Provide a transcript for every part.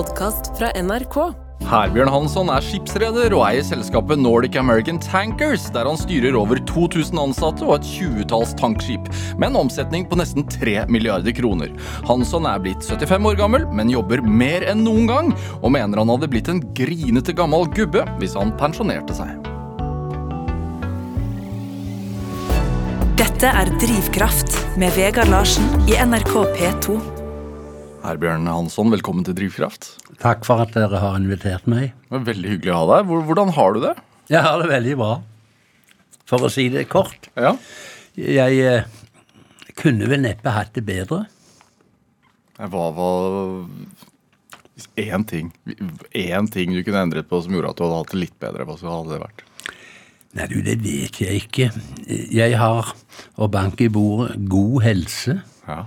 podkast fra NRK. Herbjørn Hansson er skipsreder og eier selskapet Nordic American Tankers, der han styrer over 2000 ansatte og et tjuetalls tankskip, med en omsetning på nesten 3 milliarder kroner. Hansson er blitt 75 år gammel, men jobber mer enn noen gang, og mener han hadde blitt en grinete gammel gubbe hvis han pensjonerte seg. Dette er Drivkraft med Vegard Larsen i NRK P2. Herbjørn Hansson, velkommen til Drivkraft. Takk for at dere har invitert meg. Veldig hyggelig å ha deg. Hvordan har du det? Jeg har det veldig bra. For å si det kort. Ja. Jeg eh, kunne vel neppe hatt det bedre. Hva var Én ting Én ting du kunne endret på som gjorde at du hadde hatt det litt bedre. Hva hadde det vært? Nei, du, det vet jeg ikke. Jeg har, og bank i bordet, god helse. Ja.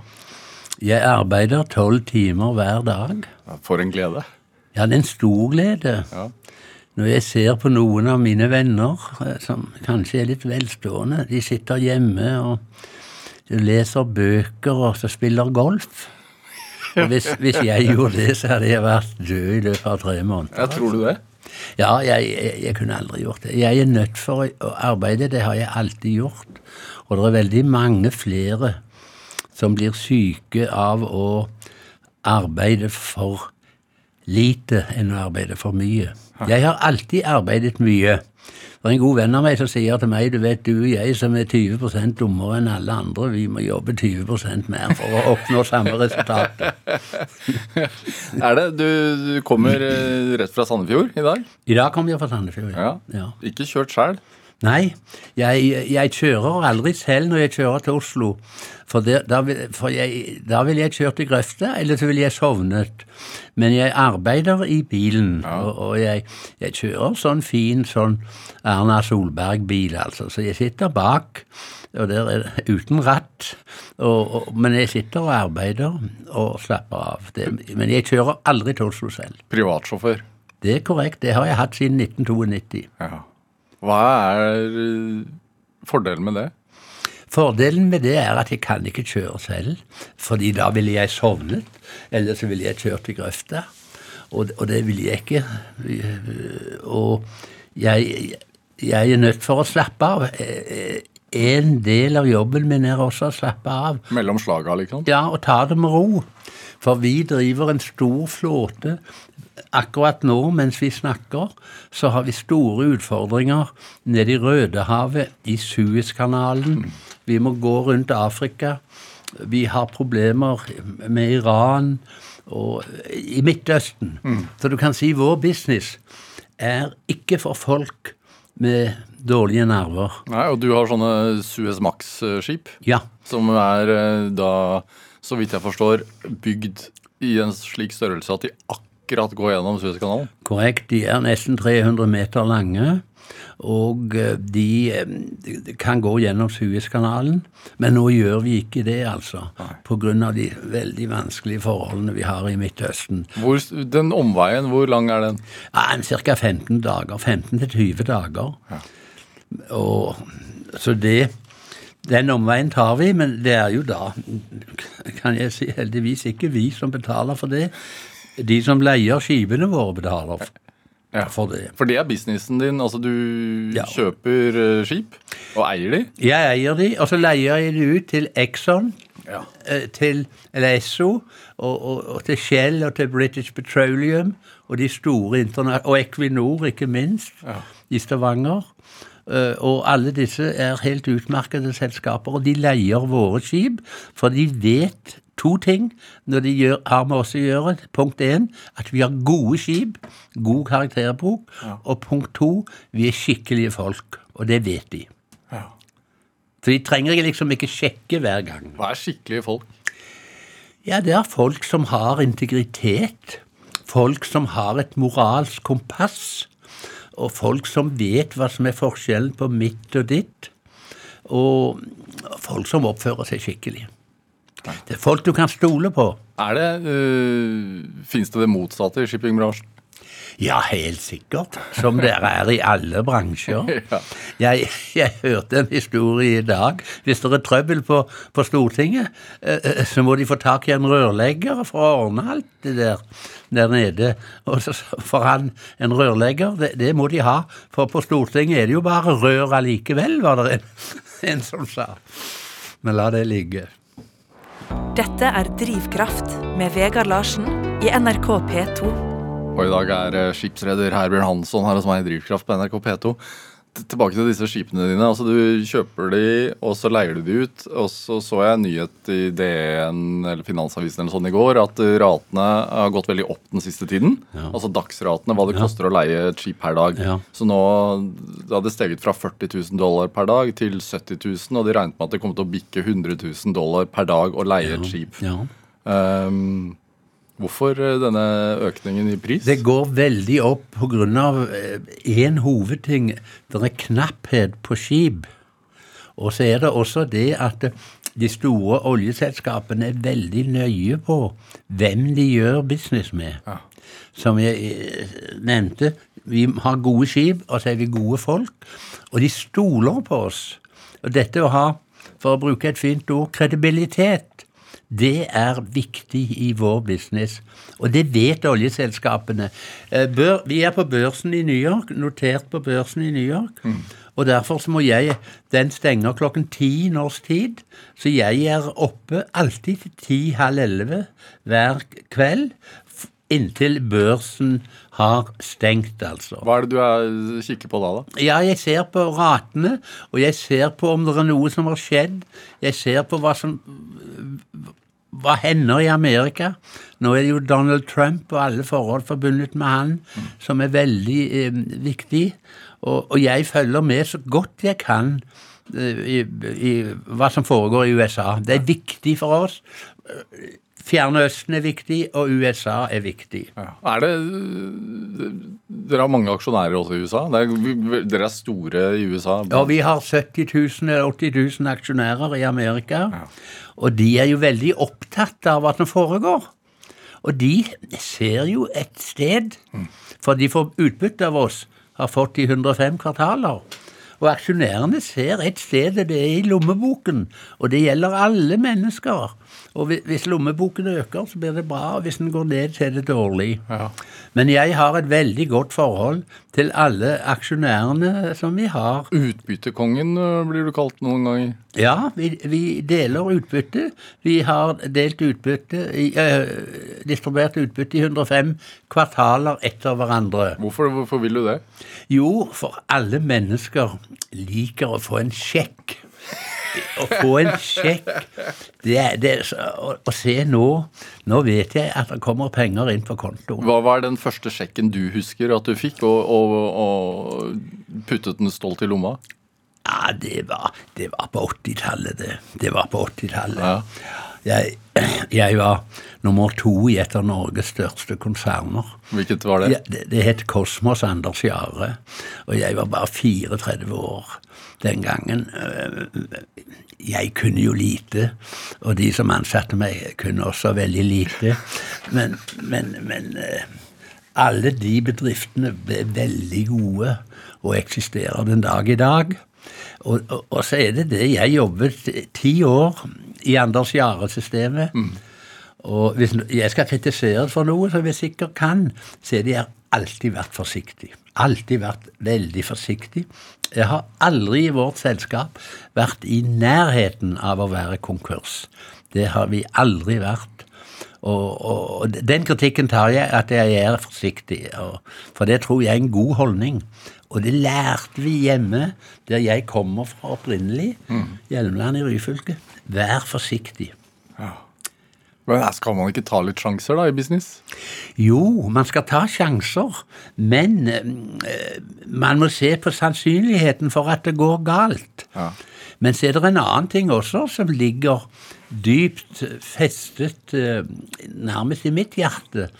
Jeg arbeider tolv timer hver dag. For en glede. Ja, det er en stor glede. Ja. Når jeg ser på noen av mine venner eh, som kanskje er litt velstående, de sitter hjemme og leser bøker og så spiller golf. Og hvis, hvis jeg gjorde det, så hadde jeg vært død i løpet av tre måneder. Ja, tror du det? Ja, jeg, jeg, jeg kunne aldri gjort det. Jeg er nødt for å arbeide, det har jeg alltid gjort. Og det er veldig mange flere som blir syke av å arbeide for lite enn å arbeide for mye. Jeg har alltid arbeidet mye. Det er en god venn av meg som sier til meg du vet du og jeg som er 20% dummere enn alle andre, vi må jobbe 20% mer for å oppnå samme resultat. Er det? Du, du kommer eh, rett fra Sandefjord i dag? I dag kommer jeg fra Sandefjord. Ja. ja. Ikke kjørt sjøl? Nei, jeg, jeg kjører aldri selv når jeg kjører til Oslo. For, det, da, for jeg, da vil jeg kjørt i grøfta, eller så vil jeg sovnet. Men jeg arbeider i bilen, og, og jeg, jeg kjører sånn fin sånn Erna Solberg-bil, altså. Så jeg sitter bak, og der er det uten ratt. Og, og, men jeg sitter og arbeider og slapper av. Det, men jeg kjører aldri til Oslo selv. Privatsjåfør. Det er korrekt, det har jeg hatt siden 1992. Ja. Hva er eh, fordelen med det? Fordelen med det er at jeg kan ikke kjøre selv, fordi da ville jeg sovnet, eller så ville jeg kjørt i grøfta, og, og det ville jeg ikke. Og jeg, jeg er nødt for å slappe av. En del av jobben min er også å slappe av. Mellom slaga, liksom? Ja, og ta det med ro. For vi driver en stor flåte. Akkurat nå, mens vi snakker, så har vi store utfordringer nede i Rødehavet, i Suezkanalen. Vi må gå rundt Afrika. Vi har problemer med Iran og i Midtøsten. Så du kan si vår business er ikke for folk med dårlige nerver. Nei, Og du har sånne Suez Max-skip, Ja. som er eh, da, så vidt jeg forstår, bygd i en slik størrelse at de akkurat går gjennom Suezkanalen. Korrekt. De er nesten 300 meter lange. Og eh, de eh, kan gå gjennom Suezkanalen. Men nå gjør vi ikke det, altså. Pga. de veldig vanskelige forholdene vi har i Midtøsten. Hvor, den omveien, hvor lang er den? Ja, Ca. 15 dager. 15-20 dager. Og, så det Den omveien tar vi, men det er jo da, kan jeg si, heldigvis ikke vi som betaler for det. De som leier skipene våre, betaler Ja. for det. For det er businessen din. Altså, du Ja. kjøper eh, skip og eier de. Jeg eier de, og så leier jeg de ut til Exxon, Ja. eh, til Esso, og, og, og til Shell og til British Petroleum, og de store interna... Og Equinor, ikke minst, i Stavanger. Eh, Og alle disse er helt utmerkede selskaper, og de leier våre skip, for de vet to ting når de gjør, har med oss å gjøre. Punkt én at vi har gode skip, god karakterbok. Og punkt to vi er skikkelige folk, og det vet de. Ja. Så de trenger liksom ikke sjekke hver gang. Hva er skikkelige folk? Ja, det er folk som har integritet. Folk som har et moralsk kompass. Og folk som vet hva som er forskjellen på mitt og ditt. Og folk som oppfører seg skikkelig. Det er folk du kan stole på. Er det, øh, Fins det det motsatte i shippingbransjen? Ja, helt sikkert. Som det er i alle bransjer. Jeg, jeg hørte en historie i dag. Hvis det er trøbbel på, på Stortinget, eh, eh, så må de få tak i en rørlegger for å ordne alt det der der nede. Og så, for han, en rørlegger, det, det må de ha. For på Stortinget er det jo bare rør allikevel, var det en, en som sa. Men la det ligge. Dette er Drivkraft med Vegard Larsen i NRK P2. Og i dag er eh, skipsreder Herbjørn Hansson her hos meg i Drivkraft på NRK P2. Tilbake til disse skipene dine. altså Du kjøper de, og så leier du de ut. Og så så jeg en nyhet i DN eller Finansavisen eller sånn i går at ratene har gått veldig opp den siste tiden. Altså dagsratene, hva det koster å leie et skip per dag. Ja. Så nå det hadde steget fra 40 000 dollar per dag til 70 000, og de regnet med at det kom til å bikke 100 000 dollar per dag å leie et skip. Ja. Hvorfor eh, denne økningen i pris? Det går veldig opp pga. én hovedting. Det er knapphet på skip. Og så er det også det at de store oljeselskapene er veldig nøye på hvem de gjør business med. Som jeg eh, nevnte, vi har gode skip, og så er vi gode folk. Og de stoler på oss. Og dette å ha, for å bruke et fint ord, kredibilitet, det er viktig i vår business. Og det vet oljeselskapene. Eh, vi er på børsen i New York, notert på børsen i New York. Og derfor så må jeg Den stenger klokken ti norsk tid. Så jeg er oppe alltid til ti-halv elleve hver kveld. Inntil børsen har stengt, altså. Hva er det du er, kikker på da, da? Ja, jeg ser på ratene, og jeg ser på om det er noe som har skjedd. Jeg ser på hva som hva hender i Amerika. Nå er det jo Donald Trump og alle forhold forbundet med han som er veldig eh, viktig. Og, og jeg følger med så godt jeg kan eh, i, i hva som foregår i USA. Det er viktig for oss. Fjerne Østen er viktig, og USA er viktig. Er det Dere har mange aksjonærer også i USA. Det er, dere er store i USA. Ja, vi har 70 000 eller 80 000 aksjonærer i Amerika. Og de er jo veldig opptatt av hva som foregår. Og de ser jo et sted, for de får utbytte av oss, har fått i 105 kvartaler. Og aksjonærene ser et sted, det er i lommeboken. Og det gjelder alle mennesker. Og hvis lommeboken øker, så blir det bra, og hvis den går ned, så er det dårlig. Ja. Men jeg har et veldig godt forhold til alle aksjonærene som vi har. Utbyttekongen blir du kalt noen ganger. Ja, vi, vi deler utbytte. Vi har delt utbytte, i, øh, distribuert utbytte i 105 kvartaler etter hverandre. Hvorfor, hvorfor vil du det? Jo, for alle mennesker liker å få en sjekk. Å få en sjekk det det å, å se nå Nå vet jeg at det kommer penger inn på kontoen. Hva var den første sjekken du husker at du fikk, og, og, og puttet den stolt i lomma? Ja, det var, det var på 80-tallet, det. Det var på 80-tallet. Ja. Jeg, jeg var nummer to i et av Norges største konserner. Hvilket var det? Ja, det, det het Kosmos Anders Jahre, og jeg var bare 34 år den gangen. Øh, Jeg kunne jo lite, og de som ansatte meg, kunne også veldig lite. Men, men, men øh, alle de bedriftene ble veldig gode og eksisterer den dag i dag. Og, og, og så er det det. Jeg jobbet ti år i Anders Jahre-systemet. Og hvis jeg skal kritiseres for noe, som jeg sikkert kan, så er det jeg alltid vært forsiktig. Alltid vært veldig forsiktig. Jeg har aldri i vårt selskap vært i nærheten av å være konkurs. Det har vi aldri vært. Og, og, den kritikken tar jeg, at jeg er forsiktig. For det tror jeg er en god holdning. Og det lærte vi hjemme, der jeg kommer fra opprinnelig, Hjelmeland i Ryfylke. Vær forsiktig. Men skal man ikke ta litt sjanser da i business? Jo, man skal ta sjanser, men eh, man må se på sannsynligheten for at det går galt. Ja. Men så er det en annen ting også som ligger dypt festet eh, nærmest i mitt hjerte,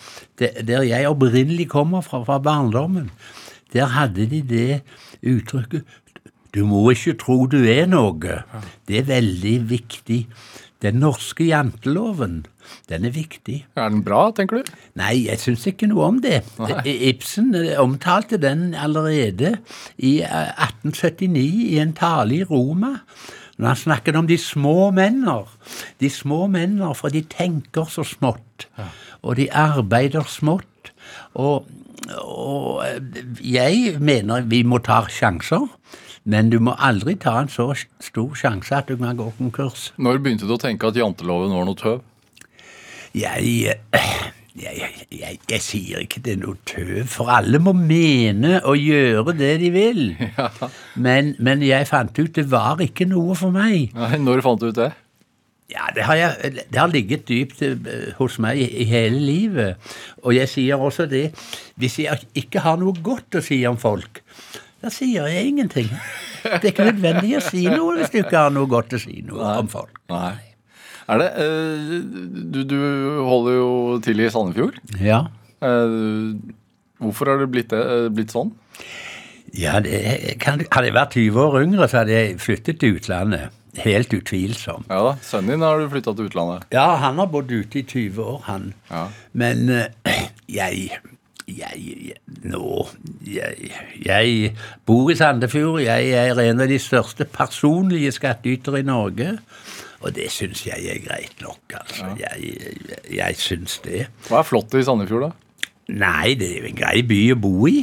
der jeg opprinnelig kommer fra, fra barndommen. Der hadde de det uttrykket du må ikke tro du er noe. Det er veldig viktig. Den norske janteloven, den er viktig. Er den bra, tenker du? Nei, jeg syns ikke noe om det. Nei. Ibsen eh, omtalte den allerede i eh, 1879 i en tale i Roma. Når han snakket om de små menner. De små menner, for de tenker så smått. Og de arbeider smått. Og, og eh, jeg mener vi må ta sjanser. Men du må aldri ta en så stor sjanse at du kan gå konkurs. Når begynte du å tenke at janteloven var noe tøv? Jeg, jeg, jeg, jeg sier ikke det er noe tøv, for alle må mene og gjøre det de vil. Men, men jeg fant ut det var ikke noe for meg. Nei, Når fant du ut det? Ja, det har, jeg, det har ligget dypt eh, hos meg i, i hele livet. Og jeg sier også det Hvis jeg ikke har noe godt å si om folk, da sier jeg ingenting. Det er ikke nødvendig å si noe hvis du ikke har noe godt å si noe om folk. Nei. Er det eh, du, du holder jo til i Sandefjord. Ja. Eh, hvorfor har det blitt, det, eh, blitt sånn? Ja, det kan, Hadde jeg vært 20 år yngre, så hadde jeg flyttet til utlandet. Helt utvilsomt. Ja da, Sønnen din har du flytta til utlandet. Ja, han har bodd ute i 20 år, han. Ja. Men jeg, jeg, jeg Nå jeg, jeg bor i Sandefjord. Jeg er en av de største personlige skattytere i Norge. Og det syns jeg er greit nok, altså. Jeg, jeg, jeg syns det. Hva er flott i Sandefjord, da? Nei, det er jo en grei by å bo i.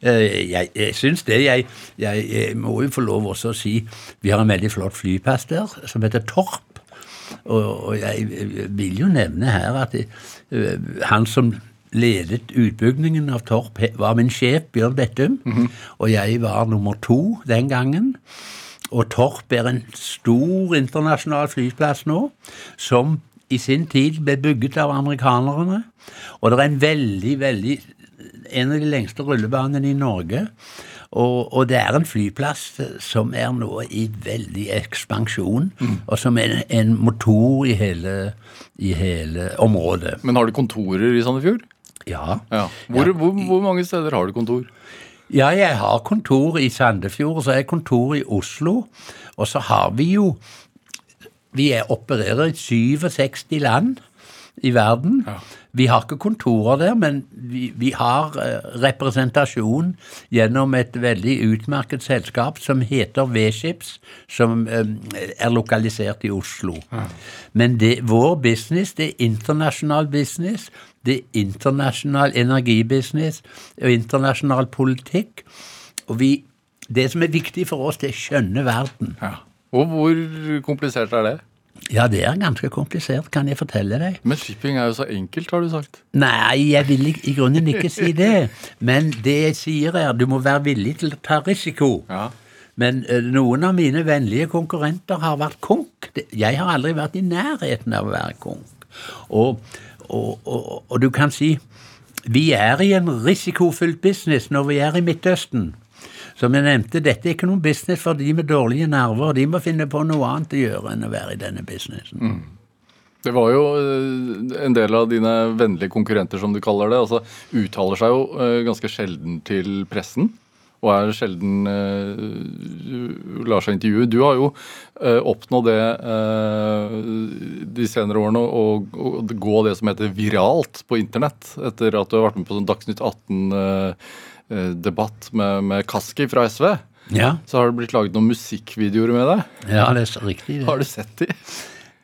Eh, Jeg, jeg syns det. Jeg, jeg, må jo få lov også å si vi har en veldig flott flyplass der som heter Torp. Og, og jeg vil jo nevne her at det, eh, han som ledet utbyggingen av Torp, var min sjef, Bjørn Bettum. Og jeg var nummer to den gangen. Og Torp er en stor internasjonal flyplass nå, som i sin tid ble bygget av amerikanerne. Og det er en veldig, veldig En av de lengste rullebanene i Norge. Og, og det er en flyplass som er nå i veldig ekspansjon, og som er en, motor i hele, i hele området. Men har du kontorer i Sandefjord? Ja. Ja. Hvor, Hvor, hvor mange steder har du kontor? Ja, jeg har kontor i Sandefjord, og så har jeg kontor i Oslo. Og så har vi jo Vi er opererer i 67 land i verden. Vi har ikke kontorer der, men vi, vi har eh, representasjon gjennom et veldig utmerket selskap som heter V-Ships, som eh, er lokalisert i Oslo. Men det, vår business, det er internasjonal business. Det er internasjonal energibusiness og internasjonal politikk. Og vi, det som er viktig for oss, det er skjønne verden. Ja. Og hvor komplisert er det? Ja, det er ganske komplisert, kan jeg fortelle deg. Men shipping er jo så enkelt, har du sagt. Nei, jeg vil i grunnen ikke si det. Men det jeg sier er du må være villig til å ta risiko. Ja. Men eh, noen av mine vennlige konkurrenter har vært konk. Jeg har aldri vært i nærheten av å være konk. Og, og, og, du kan si vi er i en risikofylt business når vi er i Midtøsten. Som jeg nevnte, dette er ikke noen business for de med dårlige nerver. De må finne på noe annet å gjøre enn å være i denne businessen. Det var jo eh, en del av dine vennlige konkurrenter, som du kaller det, altså uttaler seg jo eh, ganske sjelden til pressen. Og er sjelden uh, lar seg intervjue. Du har jo uh, oppnådd det uh, de senere årene, å gå det som heter viralt på internett. Etter at du har vært med på sånn Dagsnytt 18-debatt med, med Kaski fra SV. Ja, Så har det blitt laget noen musikkvideoer med deg. ja, det er så riktig. det. Har du sett de?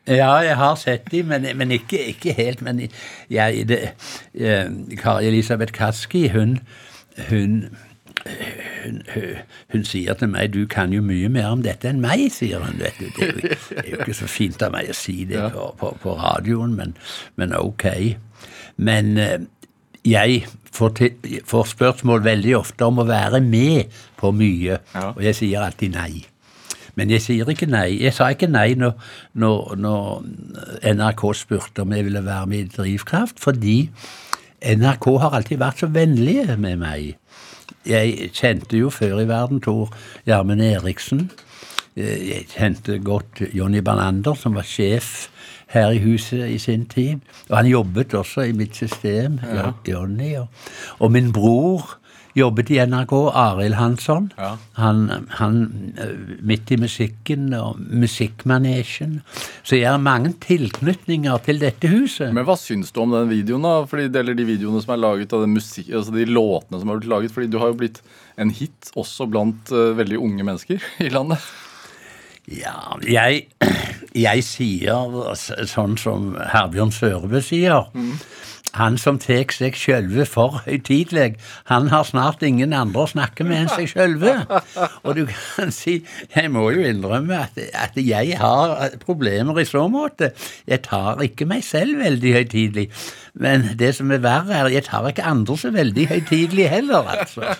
Ja, jeg har sett de, men, men ikke, ikke helt. Men jeg, det, eh, Kari Elisabeth Kaski, hun, hun, hun, hun, hun sier til meg 'du kan jo mye mer om dette enn meg', sier hun. Vet du. Det, er jo, det er jo ikke så fint av meg å si det på, på, på radioen, men, men ok. Men eh, jeg får, til, får spørsmål veldig ofte om å være med på mye, Ja. og jeg sier alltid nei. Men jeg sier ikke nei. Jeg sa ikke nei når, når, når NRK spurte om jeg ville være med i Drivkraft, fordi NRK har alltid vært så vennlige med meg. Jeg kjente jo før i verden Tor Gjermund Eriksen. Eh, Jeg kjente godt Jonny Bernander, som var sjef her i huset i sin tid. Og han jobbet også i mitt system, Jonny. Og, og min bror jobbet i NRK, Arild Hansson. Ja. Han, han midt i musikken og musikkmanesjen. Så jeg har mange tilknytninger til dette huset. Men hva syns du om den videoen, da? Fordi det gjelder de videoene som er laget av den musikk, altså de låtene som har blitt laget. Fordi du har jo blitt en hit også blant uh, veldig unge mennesker i landet. Ja, jeg, jeg sier sånn som Herbjørn Sørebø sier. Han som tar seg sjølve for høytidelig, han har snart ingen andre å snakke med enn seg sjølve. Og du kan si Jeg må jo innrømme at, at jeg har problemer i så måte. Jeg tar ikke meg selv veldig høytidelig. Men det som er verre, er jeg tar ikke andre så veldig høytidelig heller, altså.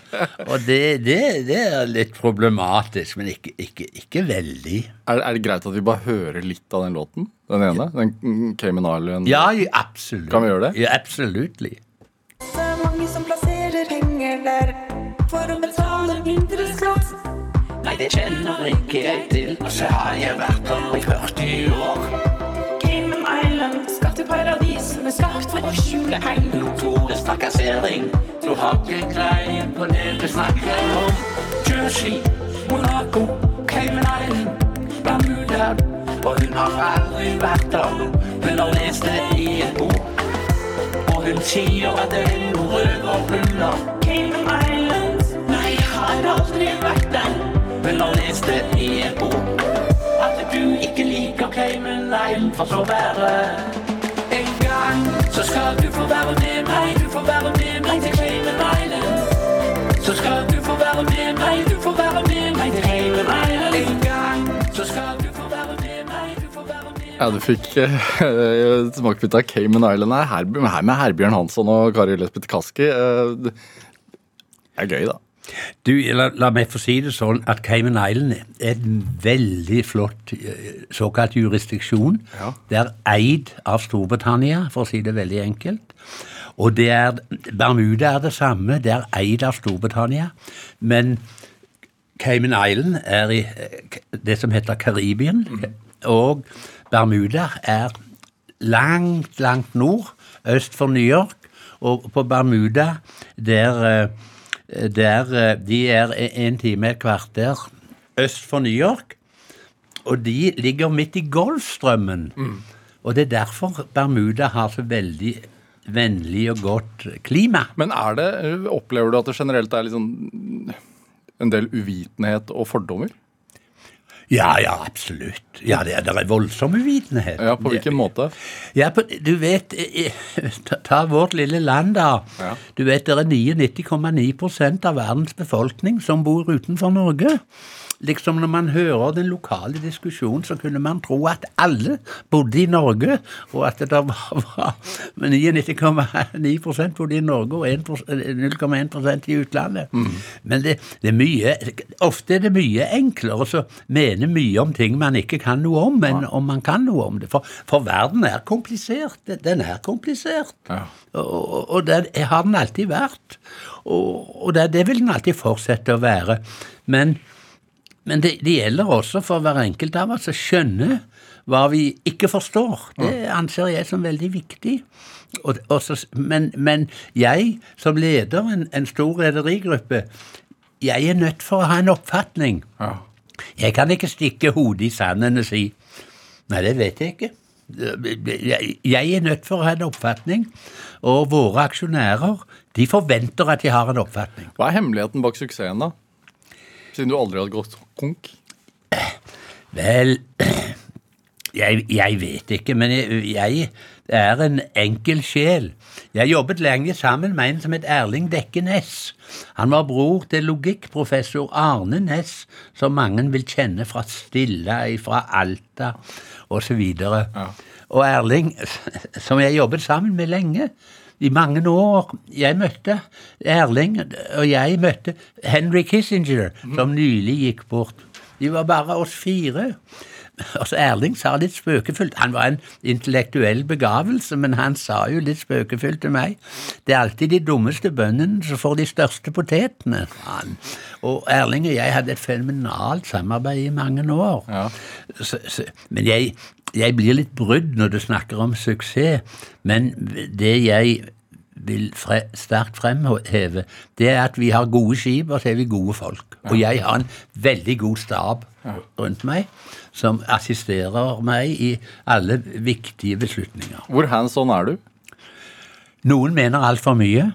Og det, det, det er litt problematisk, men ikke, ikke, ikke veldig. Er, er det greit at vi bare hører litt av den låten? Den ene? Den Cayman Island? Ja, absolutt. Kan vi gjøre det? Ja, absolutt. Det er mange som plasserer penger der for å betale mindre skatt. Nei, det kjenner ikke jeg til. Og så har jeg vært her i 40 år. Cayman Island, skatteparadis med skatt for å skjule penger. Notorisk trakassering. Du har ikke greie på det du snakker om. Jersey, Monaco, Cayman Island, Bermuda. Og hun har aldri vært der. Hun har lest det i en bok. Og hun sier at det er noe røverhunder. Cayman Islands. Nei, jeg har aldri vært der. Hun har lest det i en bok. At du ikke liker Cayman Island, for så være. En gang så skal du få være med meg, du får være med Ja, du fikk uh, smakebit av Cayman Island her, her, med Herbjørn Hansson og Kari Lesbeth Kaski. Eh, det er gøy, da. Du, la, la meg få si det sånn at Cayman Island er en veldig flott såkalt jurisdiksjon. Ja. Det er eid av Storbritannia, for å si det veldig enkelt. Og det er, Bermuda er det samme, det er eid av Storbritannia. Men Cayman Island er i det som heter Karibien, og Bermuda er langt, langt nord, øst for New York. Og på Bermuda, der, eh, der eh, De er en time et kvarter øst for New York. Og de ligger midt i Golfstrømmen. Og det er derfor Bermuda har så veldig vennlig og godt klima. Men er det, opplever du at det generelt er sånn en del uvitenhet og fordommer? Ja, ja, absolutt. Ja, det er, det er voldsom uvitenhet. Ja, På hvilken måte? Ja, på, du vet ta, ta vårt lille land, da. Ja. Du vet det er 99,9 av verdens befolkning som bor utenfor Norge. Liksom Når man hører den lokale diskusjonen, så kunne man tro at alle bodde i Norge, og at det var, var 99,9 bodde i Norge og 1 0,1 i utlandet. Men det, det er mye Ofte er det mye enklere å mene mye om ting man ikke kan noe om, enn om man kan noe om det. For, for verden er komplisert. Den er komplisert. Ja. Og, og det har den alltid vært. Og, og det, det vil den alltid fortsette å være. Men, men det, det gjelder også for hver enkelt av oss å skjønne hva vi ikke forstår. Det anser jeg som veldig viktig. Og, også, men, men jeg, som leder en, en stor rederigruppe, jeg er nødt for å ha en oppfatning. Ja. Jeg kan ikke stikke hodet i sanden og si Nei, det vet jeg ikke. Jeg jeg er nødt for å ha en oppfatning, og våre aksjonærer de forventer at de har en oppfatning. Hva er hemmeligheten bak suksessen, da? Siden du aldri hadde gått konk? Vel, jeg, jeg vet ikke, men jeg, jeg er en enkel sjel. Jeg jobbet lenge sammen med en som het Erling Dekke Næss. Han var bror til logikkprofessor Arne Næss, som mange vil kjenne fra Stilla, fra Alta osv. Ja. Og Erling, som jeg jobbet sammen med lenge, i mange år Jeg møtte Erling, og jeg møtte Henry Kissinger, som nylig gikk bort. De var bare oss fire. Altså Erling sa litt spøkefullt Han var en intellektuell begavelse, men han sa jo litt spøkefullt til meg Det er alltid de dummeste bøndene som får de største potetene. Han. Og Erling og jeg hadde et fenomenalt samarbeid i mange år. Ja. Så, så, men jeg, jeg blir litt brydd når du snakker om suksess, men det jeg vil fre, sterkt fremheve, det er at vi har gode skip, og så er vi gode folk. Og jeg har en veldig god stab rundt meg, som assisterer meg i alle viktige beslutninger. Hvor hands on er du? Noen mener altfor mye,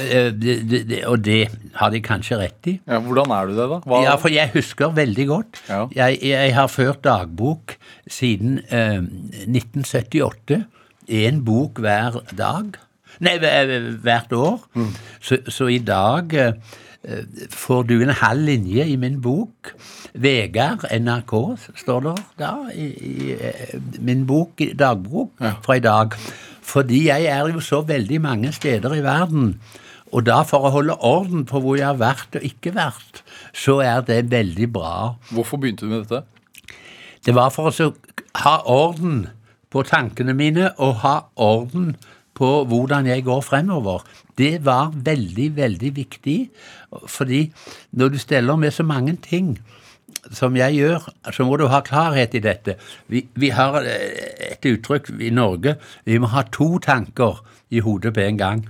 eh, det, og det har de kanskje rett i. Ja, hvordan er du det, da? Hva, Ja, for jeg husker veldig godt. Ja. Jeg, jeg har ført dagbok siden eh, 1978. Én bok hver dag. Nei, hvert år. Så, så i dag eh, eh, får du en halv linje i min bok. Vegard, NRK, står det da i, i eh, min bok, dagbok fra i dag. Fordi jeg er jo så veldig mange steder i verden. Og da for å holde orden på hvor jeg har vært og ikke vært, så er det veldig bra. Hvorfor begynte du med dette? Det var for å ha orden på tankene mine og ha orden på hvordan jeg går fremover. Det var veldig, veldig viktig, fordi når du steller med så mange ting som jeg gjør, så må du ha klarhet i dette. Vi, vi har eh, et uttrykk i Norge vi må ha to tanker i hodet på en gang.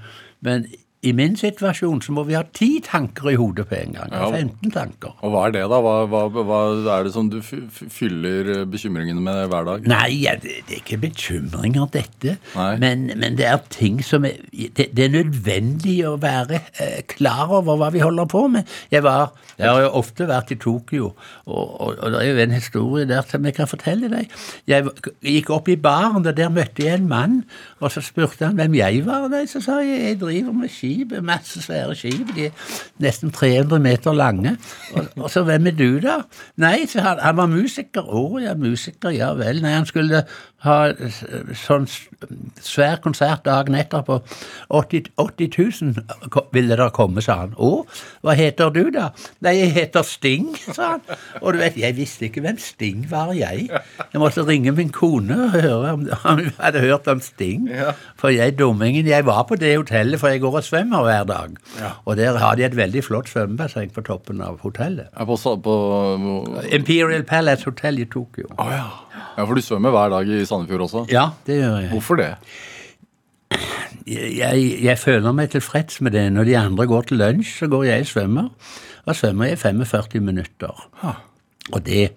Men i min situasjon så må vi ha ti tanker i hodet på en gang. Ja. 15 tanker. Og hva er det, da? Hva, hva, hva er det som du fyller eh, bekymringene med hver dag? Nei, ja, det, det er ikke bekymringer, dette. Men, men det er ting som er Det, det er nødvendig å være eh, klar over hva vi holder på med. Jeg var Jeg har jo ofte vært i Tokyo, og, og, og det er jo en historie der som jeg kan fortelle deg. Jeg gikk opp i baren, og der møtte jeg en mann, og så spurte han hvem jeg var. Nei, så sa jeg jeg driver med skip, masse svære skip, de er nesten 300 meter lange. Og, og så hvem er du, da? Nei, han, han var musiker. Å ja, musiker, ja vel. Nei, han skulle ha eh, sånn svær konsert dagen etterpå. 80, 80 000 ko- ville det komme, sa han. Å, hva heter du da? Nei, jeg heter Sting, sa han. Og du vet, jeg visste ikke hvem Sting var, jeg. Jeg måtte ringe min kone og høre om hun hadde hørt om Sting. Ja. For jeg dummingen, jeg var på det hotellet, for jeg går og svømmer hver dag. Ja. Og der har de et veldig flott svømmebasseng på toppen av hotellet. På, sa- på, Imperial Palace Hotel i Tokyo. Oh, ja. Ja, for du svømmer hver dag i Sandefjord også? Ja, det gjør jeg. Hvorfor det? jeg, jeg føler meg tilfreds med det. Når de andre går til lunsj, så går jeg og svømmer. Og svømmer jeg 45 minutter. Og det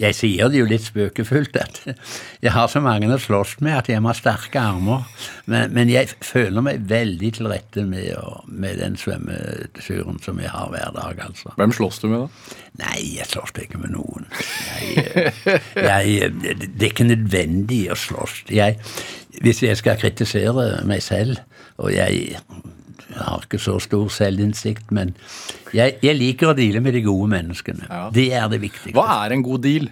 Jeg sier det jo litt spøkefullt at jeg har så mange å slåss med at jeg må ha sterke armer. Men, men jeg føler meg veldig til rette med, med den svømmeturen som jeg har hver dag, altså. Hvem slåss du med, da? Nei, jeg slåss ikke med noen. Jeg, jeg, det er ikke nødvendig å slåss. Jeg, hvis jeg skal kritisere meg selv, og jeg har ikke så stor selvinnsikt, men jeg, jeg liker å deale med de gode menneskene. Ja. Det er det viktigste. Hva er en god deal?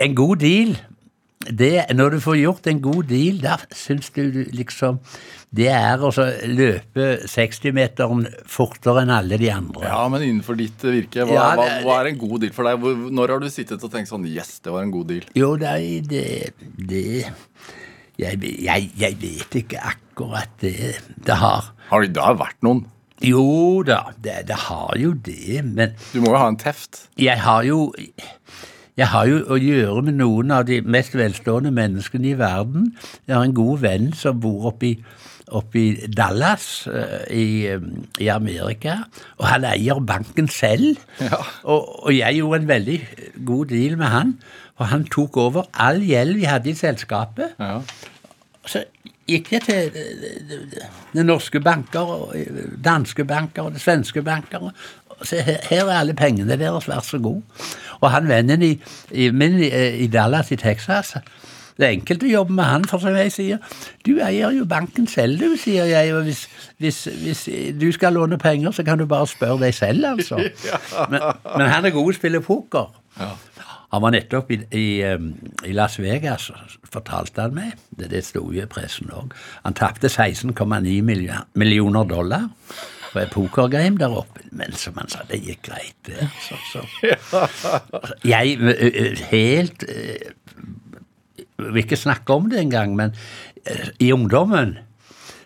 En god deal, det, når du får gjort en god deal, da syns du liksom Det er å løpe 60-meteren fortere enn alle de andre. Ja, men innenfor ditt virke, hva, Ja, det- hva er en god deal for deg? Når har du sittet og tenkt sånn Yes, det var en god deal. Jo, nei, det, det jeg, jeg, jeg vet ikke akkurat det. Det har Har det, da vært noen. Jo da, det, det har jo det, men Du må jo ha en teft. jeg har jo jeg har jo å gjøre med noen av de mest velstående menneskene i verden. Jeg har en god venn som bor oppe i, oppe i Dallas eh, i, i Amerika, og han eier banken selv. Ja. Og, og jeg gjorde en veldig god deal med han, for han tok over all gjeld vi hadde i selskapet. Ja. Så gikk jeg til eh, de norske banker, eh, danske banker og de svenske banker. Så her, er alle pengene deres, vær så god. Og han vennen i, i, min, i, i Dallas i Texas Det er enkelt å jobbe med han, for som jeg sier Du eier jo banken selv, du, sier jeg. Og hvis, hvis, hvis du skal låne penger, så kan du bare spørre deg selv, altså. Men, men han er god til å spille poker. Ja. Han var nettopp i, i, i Las Vegas, fortalte han meg. Det, det sto jo i pressen òg. Han tapte 16,9 millioner, dollar på et pokergame der oppe. Men som han sa, det gikk greit, det. Så, så. Jeg ø, ø, helt Vil ikke snakke om det engang, men i ungdommen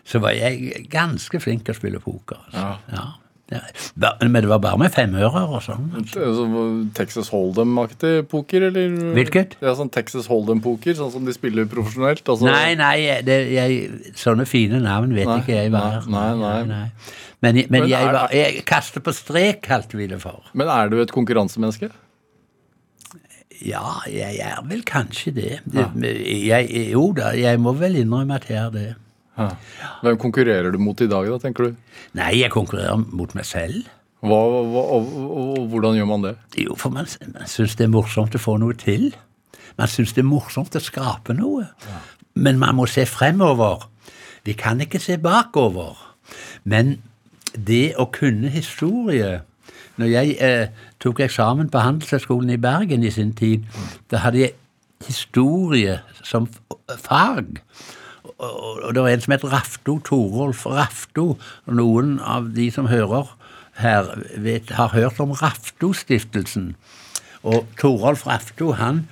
så var jeg ganske flink til å spille poker. Altså. Ja. Ja. Ja, Men det var bare med femører og sånn. Sånn Texas Hold'em-aktig poker, eller? Hvilket? Ja, sånn Texas Hold'em-poker, sånn som de spiller profesjonelt. Altså, Nei, nei, det, jeg, sånne fine navn vet Nei, ikke jeg hva er. nei, nei, nei. Men, men, Men jeg, var, jeg kaster på strek, kalte vi det for. Men er du et konkurransemenneske? Ja, jeg er vel kanskje det. det jeg, jo da, jeg må vel innrømme at jeg er det. Hvem konkurrerer du mot i dag, da, tenker du? Nei, jeg konkurrerer mot meg selv. Hva, hva, og, og, hvordan gjør man det? Jo, for man, man syns det er morsomt å få noe til. Man syns det er morsomt å skape noe. Men man må se fremover. Vi kan ikke se bakover. Men det å kunne historie Når jeg eh, tok eksamen på Handelshøyskolen i Bergen i sin tid, da hadde jeg historie som fag. Og, det var en som het Rafto, Torolf Rafto. Noen av de som hører her, vet, har hørt om Rafto-stiftelsen. Og Torolf Rafto, han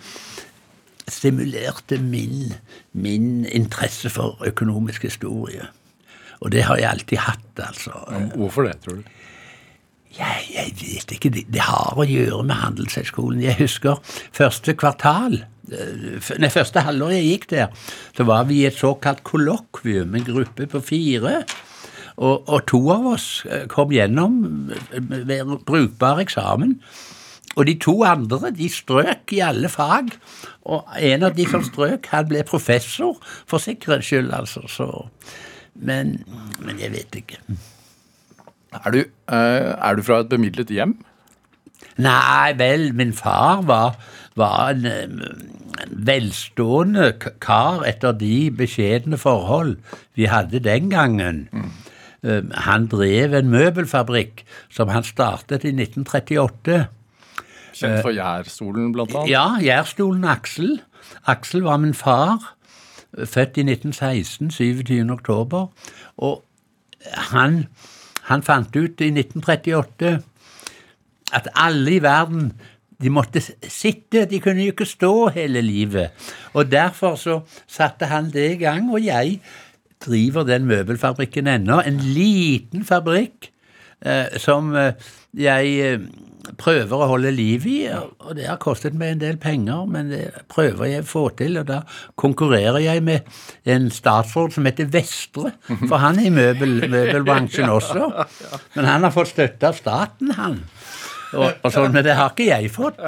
stimulerte min, min interesse for økonomisk historie. Og det har jeg alltid hatt, altså. Hvorfor det, tror du? Jeg, jeg vet ikke. Det, det har å gjøre med Handelshøyskolen. Jeg husker første kvartal, nei, første halvår jeg gikk der, så var vi i et såkalt kollokvium, en gruppe på fire. Og, og to av oss eh, kom gjennom med brukbar eksamen. Og de to andre de strøk i alle fag. Og en av de som strøk, han ble professor for sikkerhets skyld, altså. Så, men, men jeg vet ikke. Er du, eh, er du fra et bemidlet hjem? Nei vel, min far var, var en, eh, en velstående kar etter de beskjedne forhold vi hadde den gangen. Mm. Han drev en møbelfabrikk som han startet i 1938. Kjent for Gjærstolen, blant annet? Ja, Gjærstolen Aksel. Aksel var min far, født i 1916, 27. oktober. Og han, han fant ut i 1938 at alle i verden de måtte sitte, de kunne jo ikke stå hele livet. Og derfor så satte han det i gang, og jeg driver den møbelfabrikken ennå. En liten fabrikk eh, som eh, jeg eh, prøver å holde liv i, og det har kostet meg en del penger, men det prøver jeg å få til, og da konkurrerer jeg med en statsråd som heter Vestre, for han er i møbel, møbelbransjen også, men han har fått støtte av staten, han. Og, og sånn, men det har ikke jeg fått.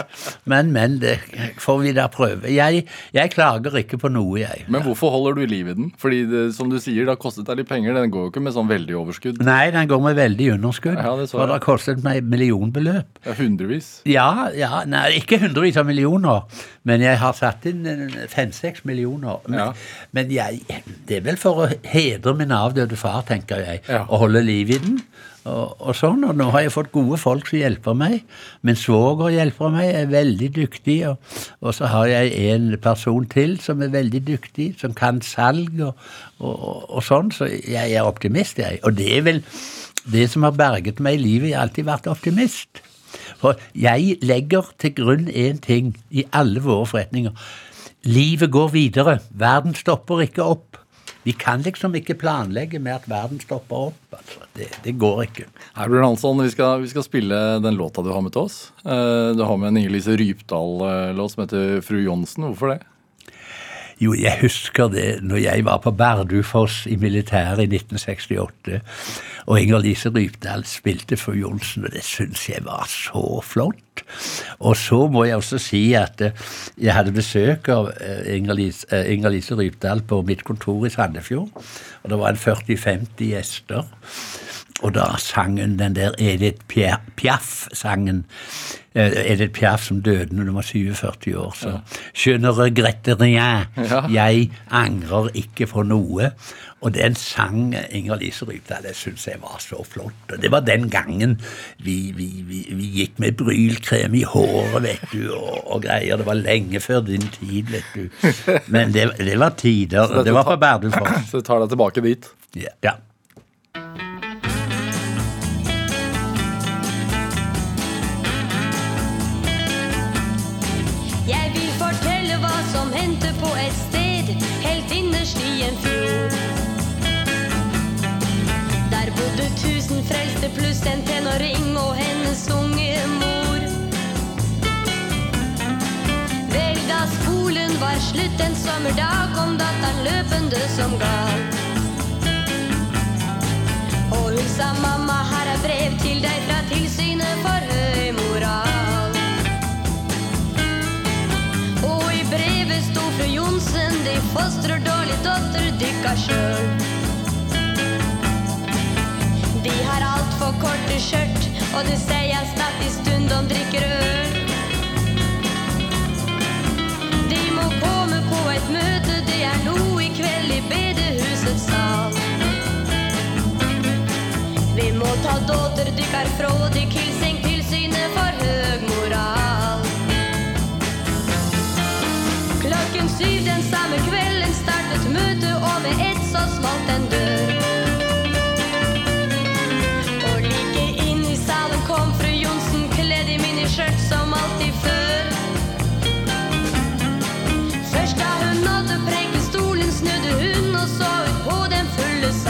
Men, men, det får vi da prøve. Jeg, jeg klager ikke på noe, jeg. Men hvorfor holder du liv i den? Fordi det, som du sier, det har kostet deg litt penger. Den går jo ikke med sånn veldig overskudd. Nei, den går med veldig underskudd. Ja, det så for det har kostet meg millionbeløp. Er hundrevis. Ja, ja, nei, ikke hundrevis av millioner, men jeg har satt inn fem-seks millioner. Men, Ja. men jeg, det er vel for å hedre min avdøde far, tenker jeg, Ja. og holde liv i den. Og, og sånn, og nå har jeg fått gode folk som hjelper meg. Min svoger hjelper meg, er veldig dyktig. Og, og så har jeg en person til som er veldig dyktig, som kan salg og, og, sånn. Så jeg er optimist, jeg. Og det er vel det som har berget meg i livet. Jeg har alltid vært optimist. For jeg legger til grunn én ting i alle våre forretninger. Livet går videre. Verden stopper ikke opp. Vi kan liksom ikke planlegge med at verden stopper opp. Altså. Det, det går ikke. Her blir det Hansson, vi skal, vi skal spille den låta du har med til oss. Eh, Du har med en Inger-Lise Rypdal-låt som heter Fru Johnsen. Hvorfor det? Jo, jeg husker det når jeg var på Bardufoss i militæret i 1968, og Inger-Lise Rypdal spilte for Johnsen, og det syns jeg var så flott. Og så må jeg også si at eh, jeg hadde besøk av eh, Inger-Lise eh, Inger-Lise Rypdal på mitt kontor i Sandefjord, og det var en 40-50 gjester. Og da sang hun den der Edith Piaf-sangen. Eh, Edith Piaf som døde når hun var 47 år. Så skjønner ne regrette rien. Jeg angrer ikke på noe. Og den sang Inger-Lise Rypdal. Det syns jeg var så flott. Og det var den gangen vi, vi, vi, vi gikk med brylkrem i håret, vet du, og, og greier. Det var lenge før din tid, vet du. Men det, det var tider. Det var på Bardufoss. Så du tar deg tilbake dit. Ja. En sommerdag, kom datteren løpende som gal. Og hun sa mamma, her er brev til deg fra tilsynet for høy moral. Og i brevet sto fru Johnsen, de fostrer dårlig datter dykka sjøl. De har altfor korte skjørt, og det sier snart i stund de drikker øl. De må komme på et møte, det er nå i kveld i bedehusets sal. Vi må ta dåter dykkar fra de kilseng tilsynet for høg moral. Snudde hun og så ut på den fulle sal.